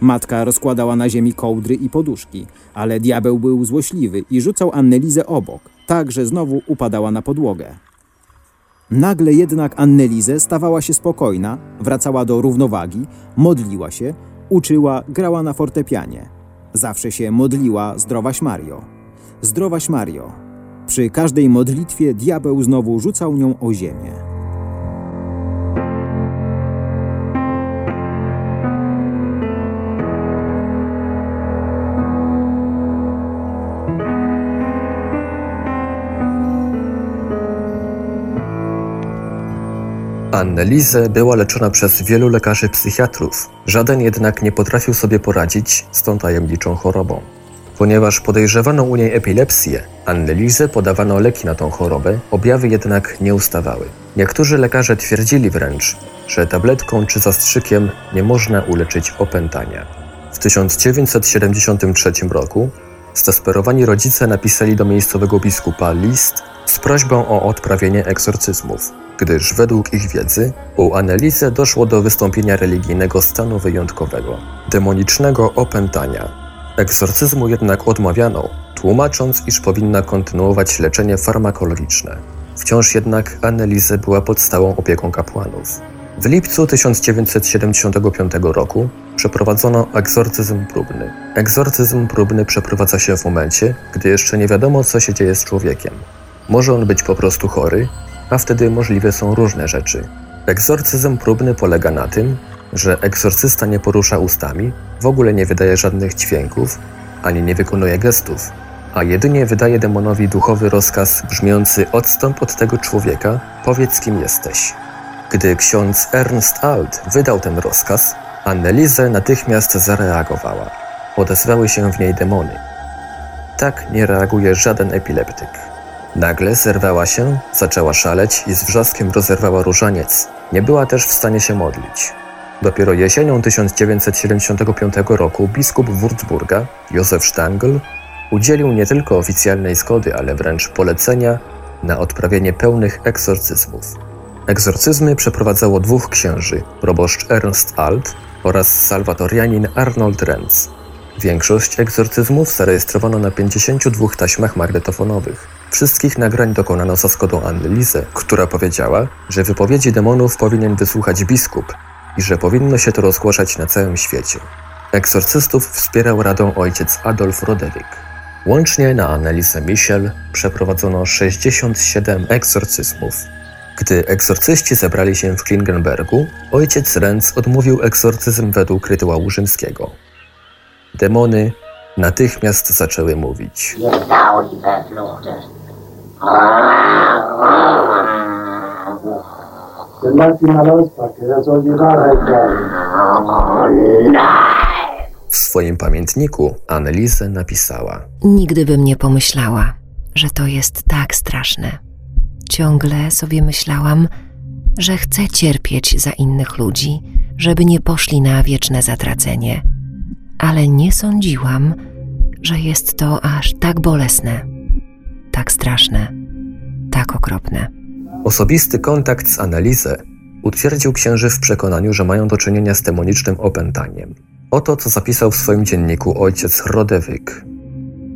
Matka rozkładała na ziemi kołdry i poduszki, ale diabeł był złośliwy i rzucał Annelizę obok, tak że znowu upadała na podłogę. Nagle jednak Annelizę stawała się spokojna, wracała do równowagi, modliła się, uczyła, grała na fortepianie. Zawsze się modliła zdrowaś Mario. Zdrowaś Mario. Przy każdej modlitwie diabeł znowu rzucał nią o ziemię. Annelize była leczona przez wielu lekarzy psychiatrów. Żaden jednak nie potrafił sobie poradzić z tą tajemniczą chorobą. Ponieważ podejrzewano u niej epilepsję, Annelize podawano leki na tą chorobę, objawy jednak nie ustawały. Niektórzy lekarze twierdzili wręcz, że tabletką czy zastrzykiem nie można uleczyć opętania. W 1973 roku zdesperowani rodzice napisali do miejscowego biskupa list z prośbą o odprawienie egzorcyzmów, gdyż według ich wiedzy u Annelize doszło do wystąpienia religijnego stanu wyjątkowego, demonicznego opętania. Egzorcyzmu jednak odmawiano, tłumacząc, iż powinna kontynuować leczenie farmakologiczne. Wciąż jednak Annelize była pod stałą opieką kapłanów. W lipcu 1975 roku przeprowadzono egzorcyzm próbny. Egzorcyzm próbny przeprowadza się w momencie, gdy jeszcze nie wiadomo, co się dzieje z człowiekiem. Może on być po prostu chory, a wtedy możliwe są różne rzeczy. Egzorcyzm próbny polega na tym, że egzorcysta nie porusza ustami, w ogóle nie wydaje żadnych dźwięków, ani nie wykonuje gestów, a jedynie wydaje demonowi duchowy rozkaz brzmiący odstąp od tego człowieka, powiedz kim jesteś. Gdy ksiądz Ernst Alt wydał ten rozkaz, Annelize natychmiast zareagowała. Odezwały się w niej demony. Tak nie reaguje żaden epileptyk. Nagle zerwała się, zaczęła szaleć i z wrzaskiem rozerwała różaniec. Nie była też w stanie się modlić. Dopiero jesienią 1975 roku biskup Würzburga, Józef Stangl, udzielił nie tylko oficjalnej zgody, ale wręcz polecenia na odprawienie pełnych egzorcyzmów. Egzorcyzmy przeprowadzało dwóch księży, proboszcz Ernst Alt oraz salwatorianin Arnold Renz. Większość egzorcyzmów zarejestrowano na 52 taśmach magnetofonowych. Wszystkich nagrań dokonano za zgodą Annelise, która powiedziała, że wypowiedzi demonów powinien wysłuchać biskup i że powinno się to rozgłaszać na całym świecie. Egzorcystów wspierał radą ojciec Adolf Rodewik. Łącznie na Annelise Michel przeprowadzono 67 egzorcyzmów. Gdy egzorcyści zebrali się w Klingenbergu, ojciec Renz odmówił egzorcyzm według rytuału rzymskiego. Demony natychmiast zaczęły mówić. W swoim pamiętniku Annelise napisała: Nigdy bym nie pomyślała, że to jest tak straszne. Ciągle sobie myślałam, że chcę cierpieć za innych ludzi, żeby nie poszli na wieczne zatracenie, ale nie sądziłam, że jest to aż tak bolesne, tak straszne, tak okropne. Osobisty kontakt z Annelise utwierdził księży w przekonaniu, że mają do czynienia z demonicznym opętaniem. Oto co zapisał w swoim dzienniku ojciec Rodewyk.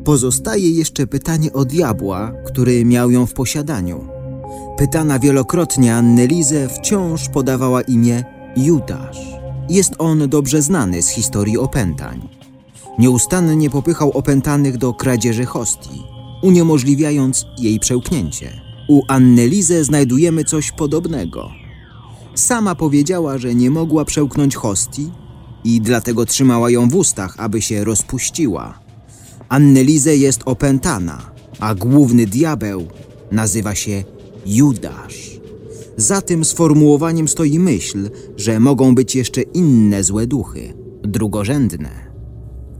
Pozostaje jeszcze pytanie o diabła, który miał ją w posiadaniu. Pytana wielokrotnie Annelizę wciąż podawała imię Judasz. Jest on dobrze znany z historii opętań. Nieustannie popychał opętanych do kradzieży hostii, uniemożliwiając jej przełknięcie. U Annelize znajdujemy coś podobnego. Sama powiedziała, że nie mogła przełknąć hostii i dlatego trzymała ją w ustach, aby się rozpuściła. Annelize jest opętana, a główny diabeł nazywa się Judasz. Za tym sformułowaniem stoi myśl, że mogą być jeszcze inne złe duchy, drugorzędne.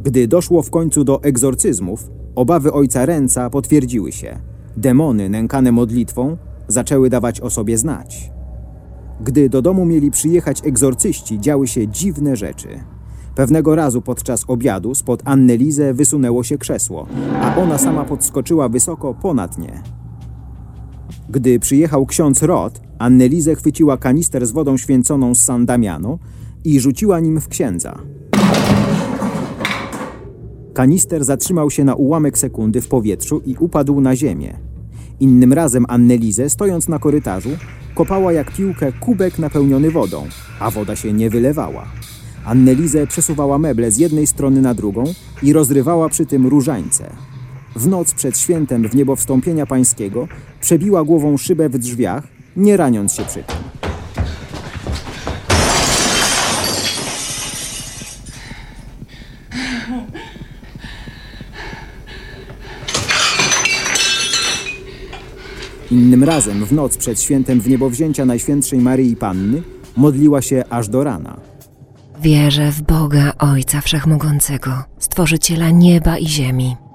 Gdy doszło w końcu do egzorcyzmów, obawy ojca Ręca potwierdziły się. Demony nękane modlitwą zaczęły dawać o sobie znać. Gdy do domu mieli przyjechać egzorcyści, działy się dziwne rzeczy. Pewnego razu podczas obiadu spod Annelizę wysunęło się krzesło, a ona sama podskoczyła wysoko ponad nie. Gdy przyjechał ksiądz Rod, Annelizę chwyciła kanister z wodą święconą z San Damiano i rzuciła nim w księdza. Kanister zatrzymał się na ułamek sekundy w powietrzu i upadł na ziemię. Innym razem Annelizę, stojąc na korytarzu, kopała jak piłkę kubek napełniony wodą, a woda się nie wylewała. Annelizę przesuwała meble z jednej strony na drugą i rozrywała przy tym różańce. W noc przed świętem w niebo wstąpienia pańskiego przebiła głową szybę w drzwiach, nie raniąc się przy tym. Innym razem, w noc przed świętem wniebowzięcia Najświętszej Maryi Panny, modliła się aż do rana. Wierzę w Boga Ojca Wszechmogącego, Stworzyciela nieba i ziemi.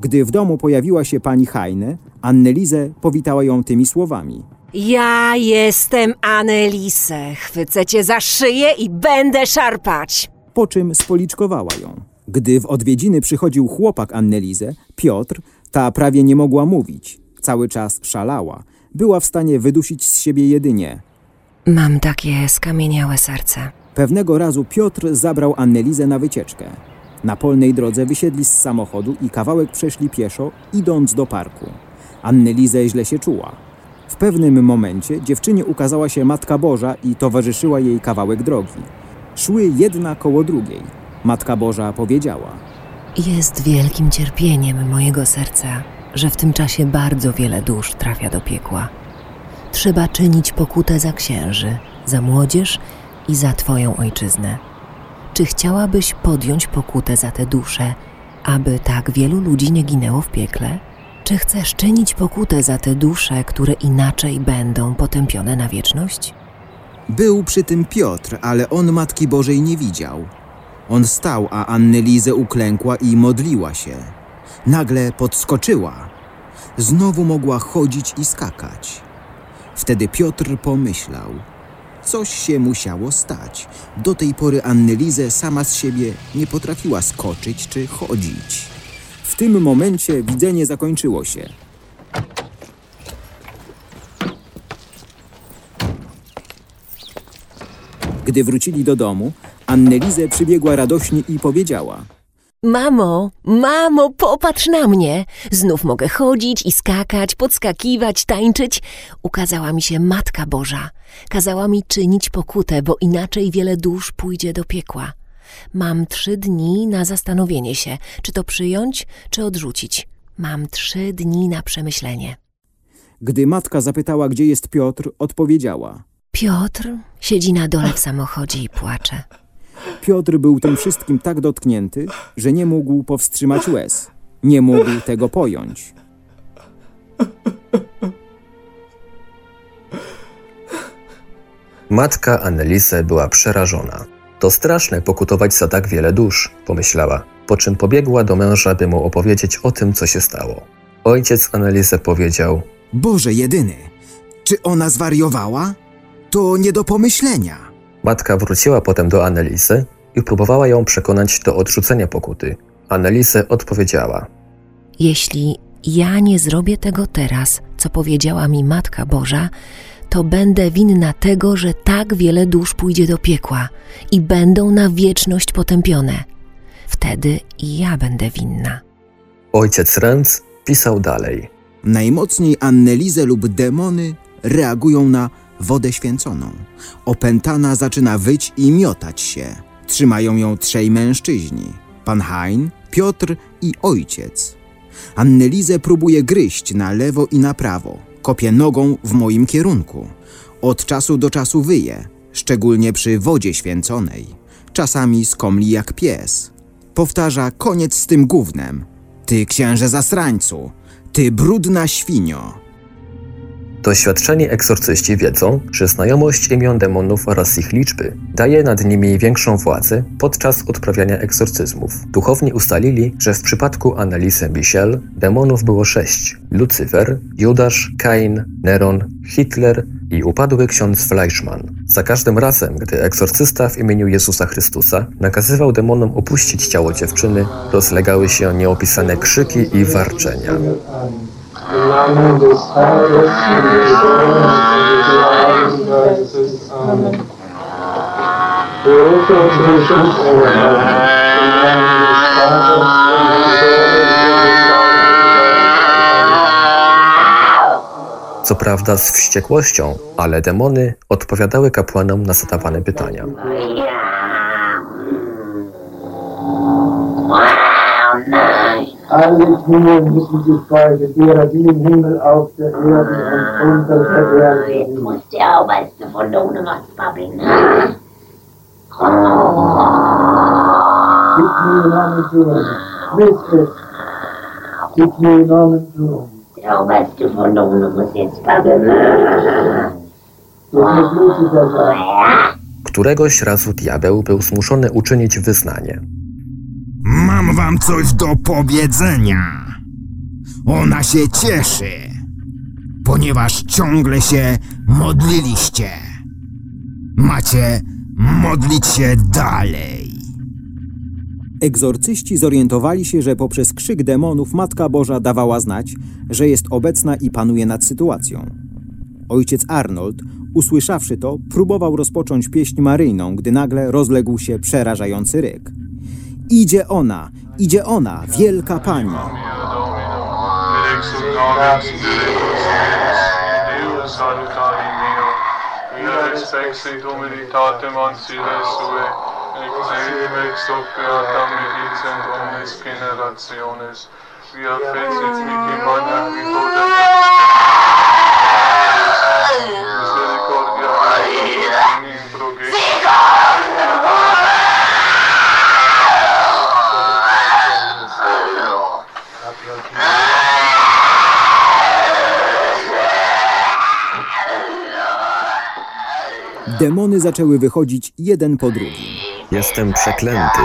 Gdy w domu pojawiła się pani Heine, Annelize powitała ją tymi słowami. Ja jestem Annelise. Chwycę cię za szyję i będę szarpać. Po czym spoliczkowała ją. Gdy w odwiedziny przychodził chłopak Annelize, Piotr, ta prawie nie mogła mówić. Cały czas szalała. Była w stanie wydusić z siebie jedynie. Mam takie skamieniałe serce. Pewnego razu Piotr zabrał Annelizę na wycieczkę. Na polnej drodze wysiedli z samochodu i kawałek przeszli pieszo, idąc do parku. Annelizę źle się czuła. W pewnym momencie dziewczynie ukazała się Matka Boża i towarzyszyła jej kawałek drogi. Szły jedna koło drugiej. Matka Boża powiedziała: Jest wielkim cierpieniem mojego serca, że w tym czasie bardzo wiele dusz trafia do piekła. Trzeba czynić pokutę za księży, za młodzież i za Twoją ojczyznę. Czy chciałabyś podjąć pokutę za te dusze, aby tak wielu ludzi nie ginęło w piekle? Czy chcesz czynić pokutę za te dusze, które inaczej będą potępione na wieczność? Był przy tym Piotr, ale on Matki Bożej nie widział. On stał, a Annelize uklękła i modliła się. Nagle podskoczyła. Znowu mogła chodzić i skakać. Wtedy Piotr pomyślał. Coś się musiało stać. Do tej pory Annelize sama z siebie nie potrafiła skoczyć czy chodzić. W tym momencie widzenie zakończyło się. Gdy wrócili do domu, Annelize przybiegła radośnie i powiedziała: Mamo, mamo, popatrz na mnie. Znów mogę chodzić i skakać, podskakiwać, tańczyć. Ukazała mi się Matka Boża. Kazała mi czynić pokutę, bo inaczej wiele dusz pójdzie do piekła. Mam trzy dni na zastanowienie się, czy to przyjąć, czy odrzucić. Mam trzy dni na przemyślenie. Gdy matka zapytała, gdzie jest Piotr, odpowiedziała: Piotr siedzi na dole w samochodzie i płacze. Piotr był tym wszystkim tak dotknięty, że nie mógł powstrzymać łez. Nie mógł tego pojąć. Matka Annelise była przerażona. To straszne pokutować za tak wiele dusz, pomyślała, po czym pobiegła do męża, by mu opowiedzieć o tym, co się stało. Ojciec Annelise powiedział: Boże jedyny, czy ona zwariowała? To nie do pomyślenia. Matka wróciła potem do Annelise i próbowała ją przekonać do odrzucenia pokuty. Annelise odpowiedziała: Jeśli ja nie zrobię tego teraz, co powiedziała mi Matka Boża, to będę winna tego, że tak wiele dusz pójdzie do piekła i będą na wieczność potępione. Wtedy i ja będę winna. Ojciec Renz pisał dalej. Najmocniej Annelize lub demony reagują na wodę święconą. Opętana zaczyna wyć i miotać się. Trzymają ją trzej mężczyźni. Pan Hein, Piotr i ojciec. Annelize próbuje gryźć na lewo i na prawo. Kopie nogą w moim kierunku. Od czasu do czasu wyje, szczególnie przy wodzie święconej. Czasami skomli jak pies. Powtarza koniec z tym gównem. Ty księże zasrańcu, ty brudna świnio. Doświadczeni egzorcyści wiedzą, że znajomość imion demonów oraz ich liczby daje nad nimi większą władzę podczas odprawiania egzorcyzmów. Duchowni ustalili, że w przypadku Annelise Michel demonów było sześć: Lucyfer, Judasz, Kain, Neron, Hitler i upadły ksiądz Fleischmann. Za każdym razem, gdy egzorcysta w imieniu Jezusa Chrystusa nakazywał demonom opuścić ciało dziewczyny, rozlegały się nieopisane krzyki i warczenia. Co prawda z wściekłością, ale demony odpowiadały kapłanom na zadawane pytania. Alle Dinge müssen sich beugen, derer die im Himmel, auf der Erde und unter der Erde von unten was babbeln. Gib mir Namen zu, es. Gib mir Namen zu. Von oben musst jetzt packen. Któregoś razu diabeł był zmuszony uczynić wyznanie. Mam wam coś do powiedzenia. Ona się cieszy, ponieważ ciągle się modliliście. Macie modlić się dalej. Egzorcyści zorientowali się, że poprzez krzyk demonów Matka Boża dawała znać, że jest obecna i panuje nad sytuacją. Ojciec Arnold, usłyszawszy to, próbował rozpocząć pieśń maryjną, gdy nagle rozległ się przerażający ryk. Idzie ona, idzie ona, wielka pani! Exit Demony zaczęły wychodzić jeden po drugim. Jestem przeklęty,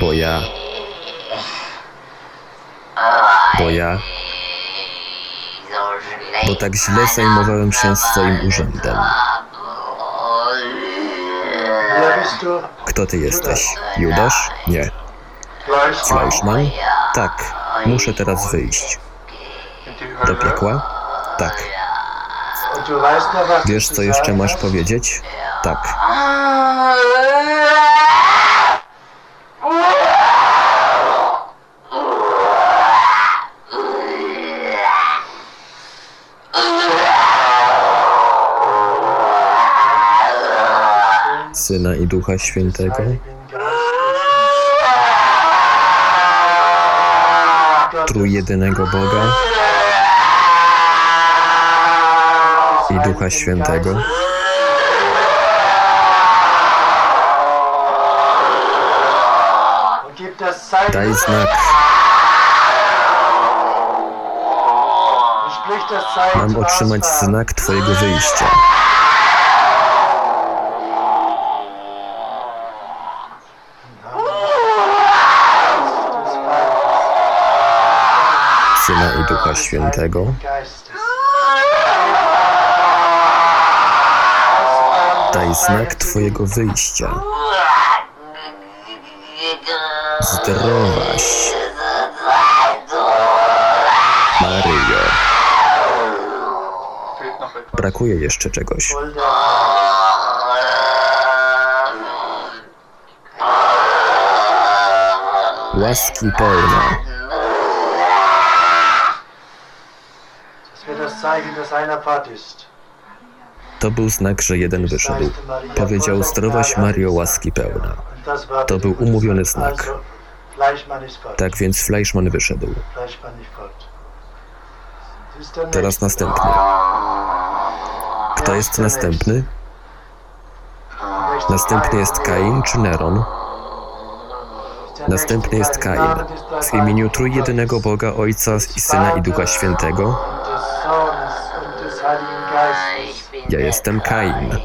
bo ja. Bo ja. Bo tak źle zajmowałem się swoim urzędem. Kto ty jesteś? Judasz? Nie. Fleischmann? Tak. Muszę teraz wyjść. Do piekła? Tak. Wiesz, co jeszcze masz powiedzieć? Tak. Syna i Ducha Świętego? Trójjedynego Boga i Ducha Świętego? Daj znak. Mam otrzymać znak Twojego wyjścia. Syna i Ducha Świętego. Znak Twojego wyjścia. Zdrowaś. Maryjo. Brakuje jeszcze czegoś. Łaski pełna. Das das einer ist. To był znak, że jeden wyszedł. Powiedział zdrowaś Mario łaski pełna. To był umówiony znak. Tak więc Fleischmann wyszedł. Teraz następny. Kto jest następny? Następny jest Kain czy Neron? Następny jest Kain. W imieniu trójjedynego Boga Ojca i Syna i Ducha Świętego Ja jestem Kain.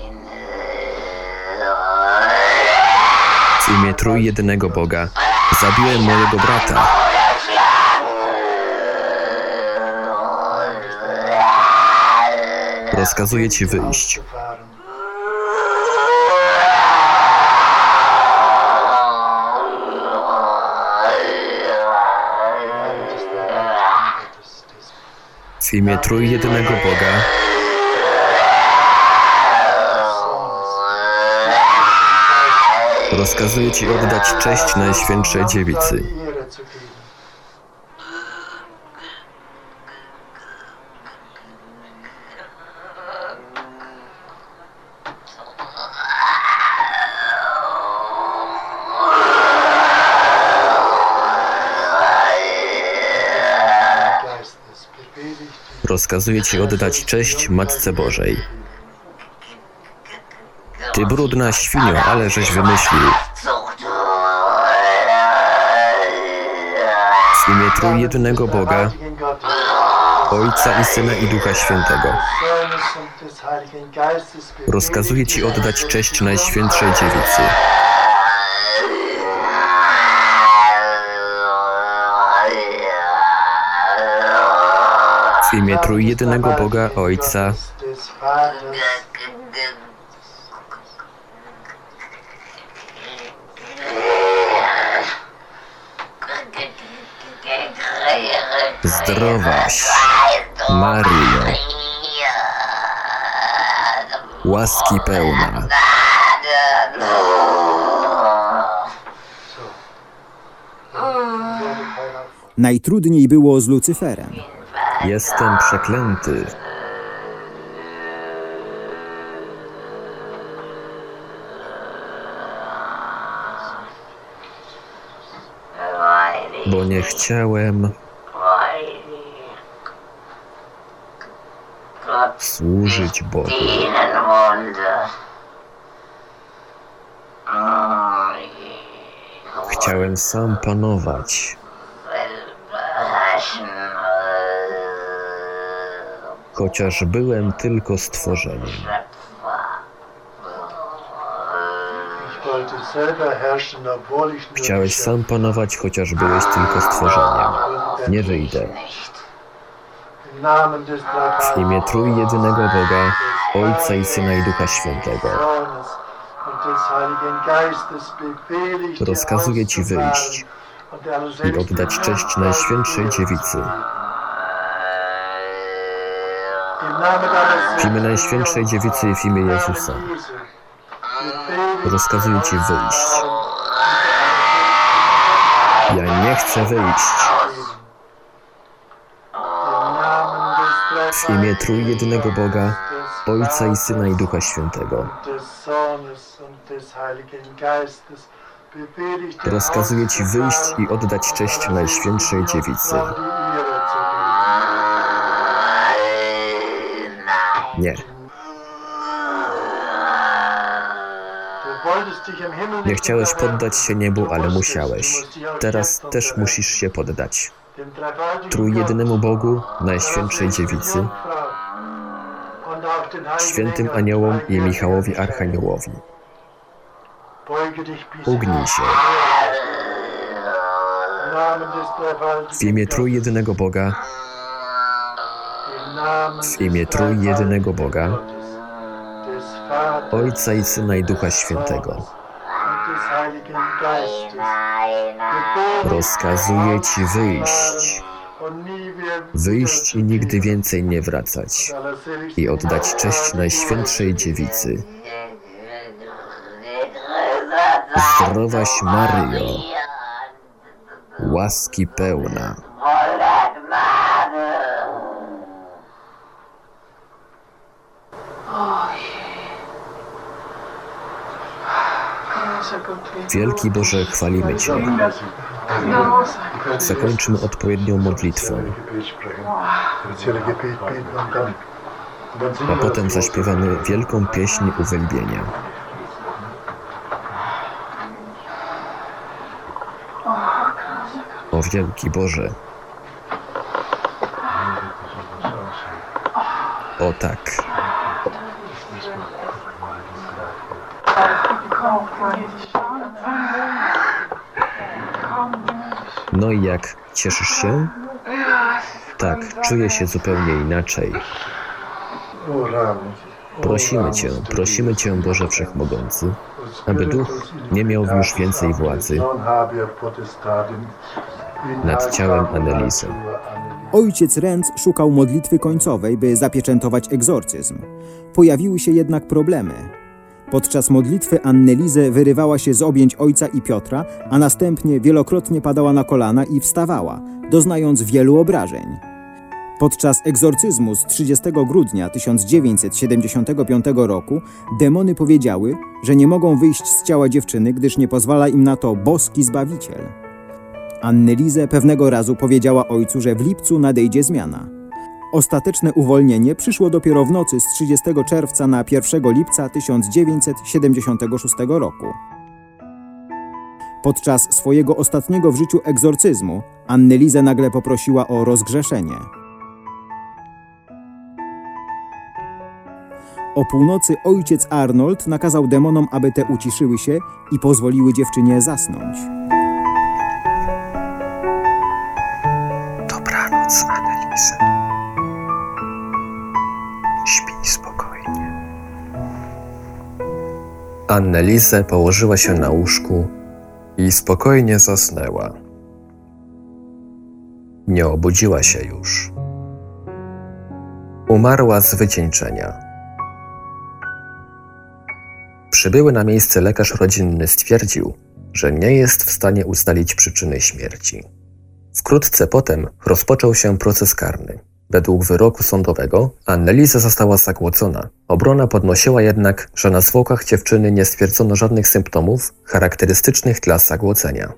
W imię trójjedynego Boga zabiłem mojego brata. Rozkazuję ci wyjść. W imię trójjedynego Boga rozkazuję ci oddać cześć Najświętszej Dziewicy. Rozkazuję ci oddać cześć Matce Bożej. Ty brudna świnio, ale żeś wymyślił. W imię trójjedynego Boga. Ojca i Syna i Ducha Świętego. Rozkazuję Ci oddać cześć Najświętszej Dziewicy. W imię Trójjedynego Boga Ojca, zdrowaś, Maryjo, łaski pełna. Najtrudniej było z Lucyferem. Jestem przeklęty. Bo nie chciałem służyć Bogu. Chciałem sam panować. Chociaż byłem tylko stworzeniem. Chciałeś sam panować, chociaż byłeś tylko stworzeniem. Nie wyjdę. W imię Trójjedynego Boga, Ojca i Syna i Ducha Świętego. Rozkazuję Ci wyjść i oddać cześć Najświętszej Dziewicy. W imię Najświętszej Dziewicy i w imię Jezusa. Rozkazuję Ci wyjść. Ja nie chcę wyjść. W imię Trójjedynego Boga, Ojca i Syna i Ducha Świętego. Rozkazuję Ci wyjść i oddać cześć Najświętszej Dziewicy. Nie. Nie chciałeś poddać się niebu, ale musiałeś. Teraz też musisz się poddać. Trójjedynemu Bogu, Najświętszej Dziewicy, świętym aniołom i Michałowi Archaniołowi. Ugnij się. W imię Trójjedynego Boga, w imię Trójjedynego Boga, Ojca i Syna i Ducha Świętego. Rozkazuję Ci wyjść. Wyjść i nigdy więcej nie wracać. I oddać cześć Najświętszej Dziewicy. Zdrowaś Maryjo, łaski pełna. Wielki Boże, chwalimy Cię. Zakończmy odpowiednią modlitwą, a potem zaśpiewamy wielką pieśń uwielbienia. O wielki Boże. O tak. Jak? Cieszysz się? Tak, czuję się zupełnie inaczej. Prosimy Cię, prosimy Cię, Boże Wszechmogący, aby Duch nie miał już więcej władzy nad ciałem Anelizy. Ojciec Renz szukał modlitwy końcowej, by zapieczętować egzorcyzm. Pojawiły się jednak problemy. Podczas modlitwy Annelizę wyrywała się z objęć ojca i Piotra, a następnie wielokrotnie padała na kolana i wstawała, doznając wielu obrażeń. Podczas egzorcyzmu z 30 grudnia 1975 roku demony powiedziały, że nie mogą wyjść z ciała dziewczyny, gdyż nie pozwala im na to boski Zbawiciel. Annelize pewnego razu powiedziała ojcu, że w lipcu nadejdzie zmiana. Ostateczne uwolnienie przyszło dopiero w nocy z 30 czerwca na 1 lipca 1976 roku. Podczas swojego ostatniego w życiu egzorcyzmu Annelizę nagle poprosiła o rozgrzeszenie. O północy ojciec Arnold nakazał demonom, aby te uciszyły się i pozwoliły dziewczynie zasnąć. Dobranoc, Anneliza. Śpij spokojnie. Anneliese położyła się na łóżku i spokojnie zasnęła. Nie obudziła się już. Umarła z wycieńczenia. Przybyły na miejsce lekarz rodzinny stwierdził, że nie jest w stanie ustalić przyczyny śmierci. Wkrótce potem rozpoczął się proces karny. Według wyroku sądowego Anneliza została zagłodzona. Obrona podnosiła jednak, że na zwłokach dziewczyny nie stwierdzono żadnych symptomów charakterystycznych dla zagłodzenia.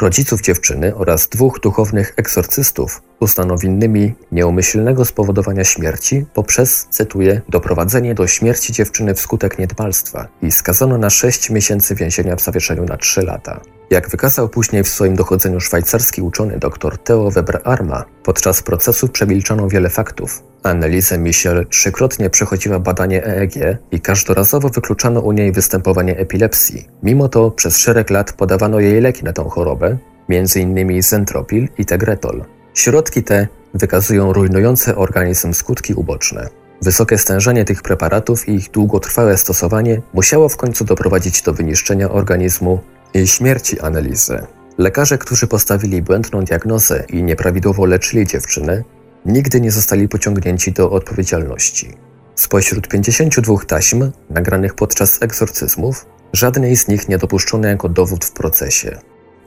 Rodziców dziewczyny oraz dwóch duchownych egzorcystów uznano winnymi nieumyślnego spowodowania śmierci poprzez, cytuję, doprowadzenie do śmierci dziewczyny wskutek niedbalstwa i skazano na 6 miesięcy więzienia w zawieszeniu na 3 lata. Jak wykazał później w swoim dochodzeniu szwajcarski uczony dr Theo Weber-Arma, podczas procesu przemilczano wiele faktów. Annelise Michel trzykrotnie przechodziła badanie EEG i każdorazowo wykluczano u niej występowanie epilepsji. Mimo to przez szereg lat podawano jej leki na tę chorobę, m.in. Zentropil i Tegretol. Środki te wykazują rujnujące organizm skutki uboczne. Wysokie stężenie tych preparatów i ich długotrwałe stosowanie musiało w końcu doprowadzić do wyniszczenia organizmu i śmierci Annelizy. Lekarze, którzy postawili błędną diagnozę i nieprawidłowo leczyli dziewczynę, nigdy nie zostali pociągnięci do odpowiedzialności. Spośród 52 taśm nagranych podczas egzorcyzmów, żadnej z nich nie dopuszczono jako dowód w procesie.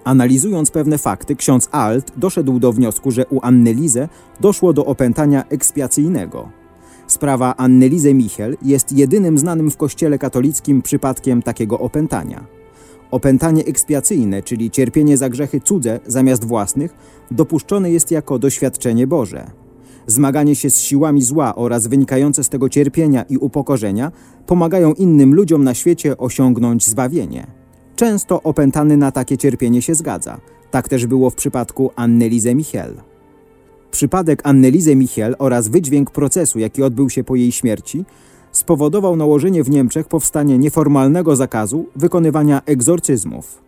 Analizując pewne fakty, ksiądz Alt doszedł do wniosku, że u Annelize doszło do opętania ekspiacyjnego. Sprawa Annelize Michel jest jedynym znanym w kościele katolickim przypadkiem takiego opętania. Opętanie ekspiacyjne, czyli cierpienie za grzechy cudze zamiast własnych, dopuszczone jest jako doświadczenie Boże. Zmaganie się z siłami zła oraz wynikające z tego cierpienia i upokorzenia pomagają innym ludziom na świecie osiągnąć zbawienie. Często opętany na takie cierpienie się zgadza. Tak też było w przypadku Annelize Michel. Przypadek Annelize Michel oraz wydźwięk procesu, jaki odbył się po jej śmierci, spowodował nałożenie w Niemczech powstanie nieformalnego zakazu wykonywania egzorcyzmów.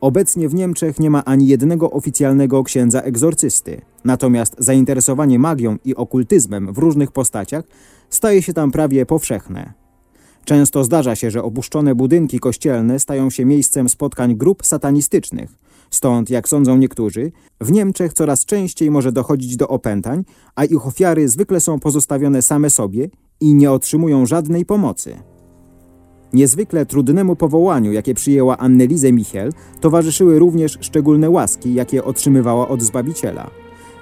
Obecnie w Niemczech nie ma ani jednego oficjalnego księdza egzorcysty, natomiast zainteresowanie magią i okultyzmem w różnych postaciach staje się tam prawie powszechne. Często zdarza się, że opuszczone budynki kościelne stają się miejscem spotkań grup satanistycznych. Stąd, jak sądzą niektórzy, w Niemczech coraz częściej może dochodzić do opętań, a ich ofiary zwykle są pozostawione same sobie i nie otrzymują żadnej pomocy. Niezwykle trudnemu powołaniu, jakie przyjęła Annelize Michel, towarzyszyły również szczególne łaski, jakie otrzymywała od Zbawiciela.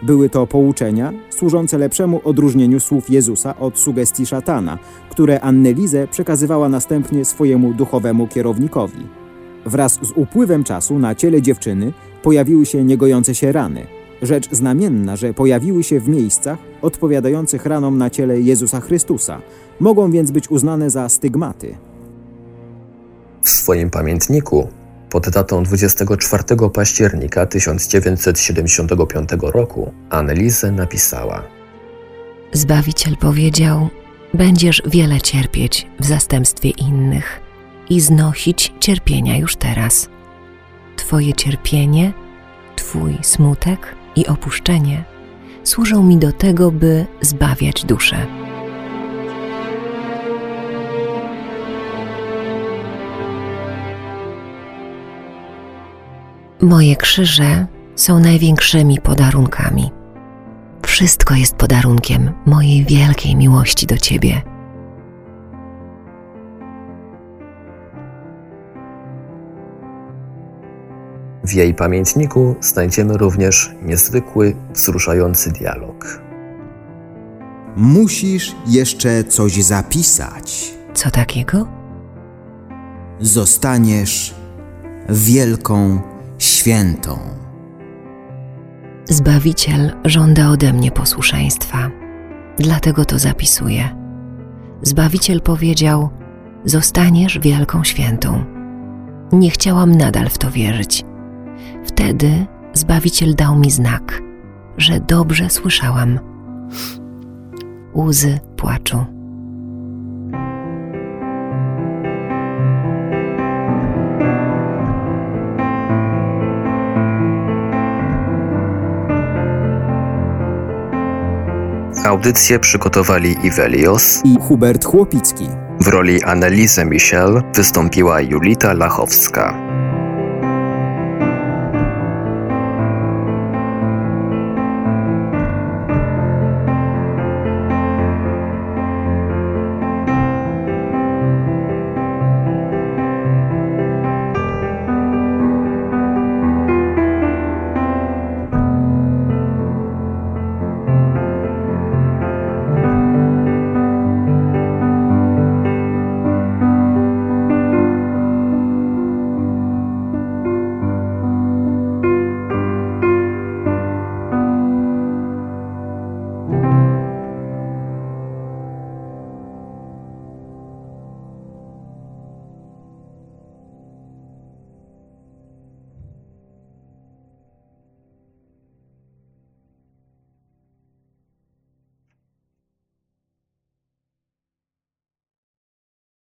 Były to pouczenia służące lepszemu odróżnieniu słów Jezusa od sugestii szatana, które Annelize przekazywała następnie swojemu duchowemu kierownikowi. Wraz z upływem czasu na ciele dziewczyny pojawiły się niegojące się rany. Rzecz znamienna, że pojawiły się w miejscach odpowiadających ranom na ciele Jezusa Chrystusa. Mogą więc być uznane za stygmaty. W swoim pamiętniku pod datą 24 października 1975 roku Annelise napisała Zbawiciel powiedział, będziesz wiele cierpieć w zastępstwie innych i znosić cierpienia już teraz. Twoje cierpienie, Twój smutek i opuszczenie służą mi do tego, by zbawiać duszę. Moje krzyże są największymi podarunkami. Wszystko jest podarunkiem mojej wielkiej miłości do Ciebie. W jej pamiętniku znajdziemy również niezwykły, wzruszający dialog. Musisz jeszcze coś zapisać. Co takiego? Zostaniesz wielką świętą. Zbawiciel żąda ode mnie posłuszeństwa, dlatego to zapisuję. Zbawiciel powiedział: Zostaniesz wielką świętą. Nie chciałam nadal w to wierzyć. Wtedy Zbawiciel dał mi znak, że dobrze słyszałam. Łzy płaczu. Audycję przygotowali Iwelios i Hubert Chłopicki. W roli Annelise Michel wystąpiła Julita Lachowska.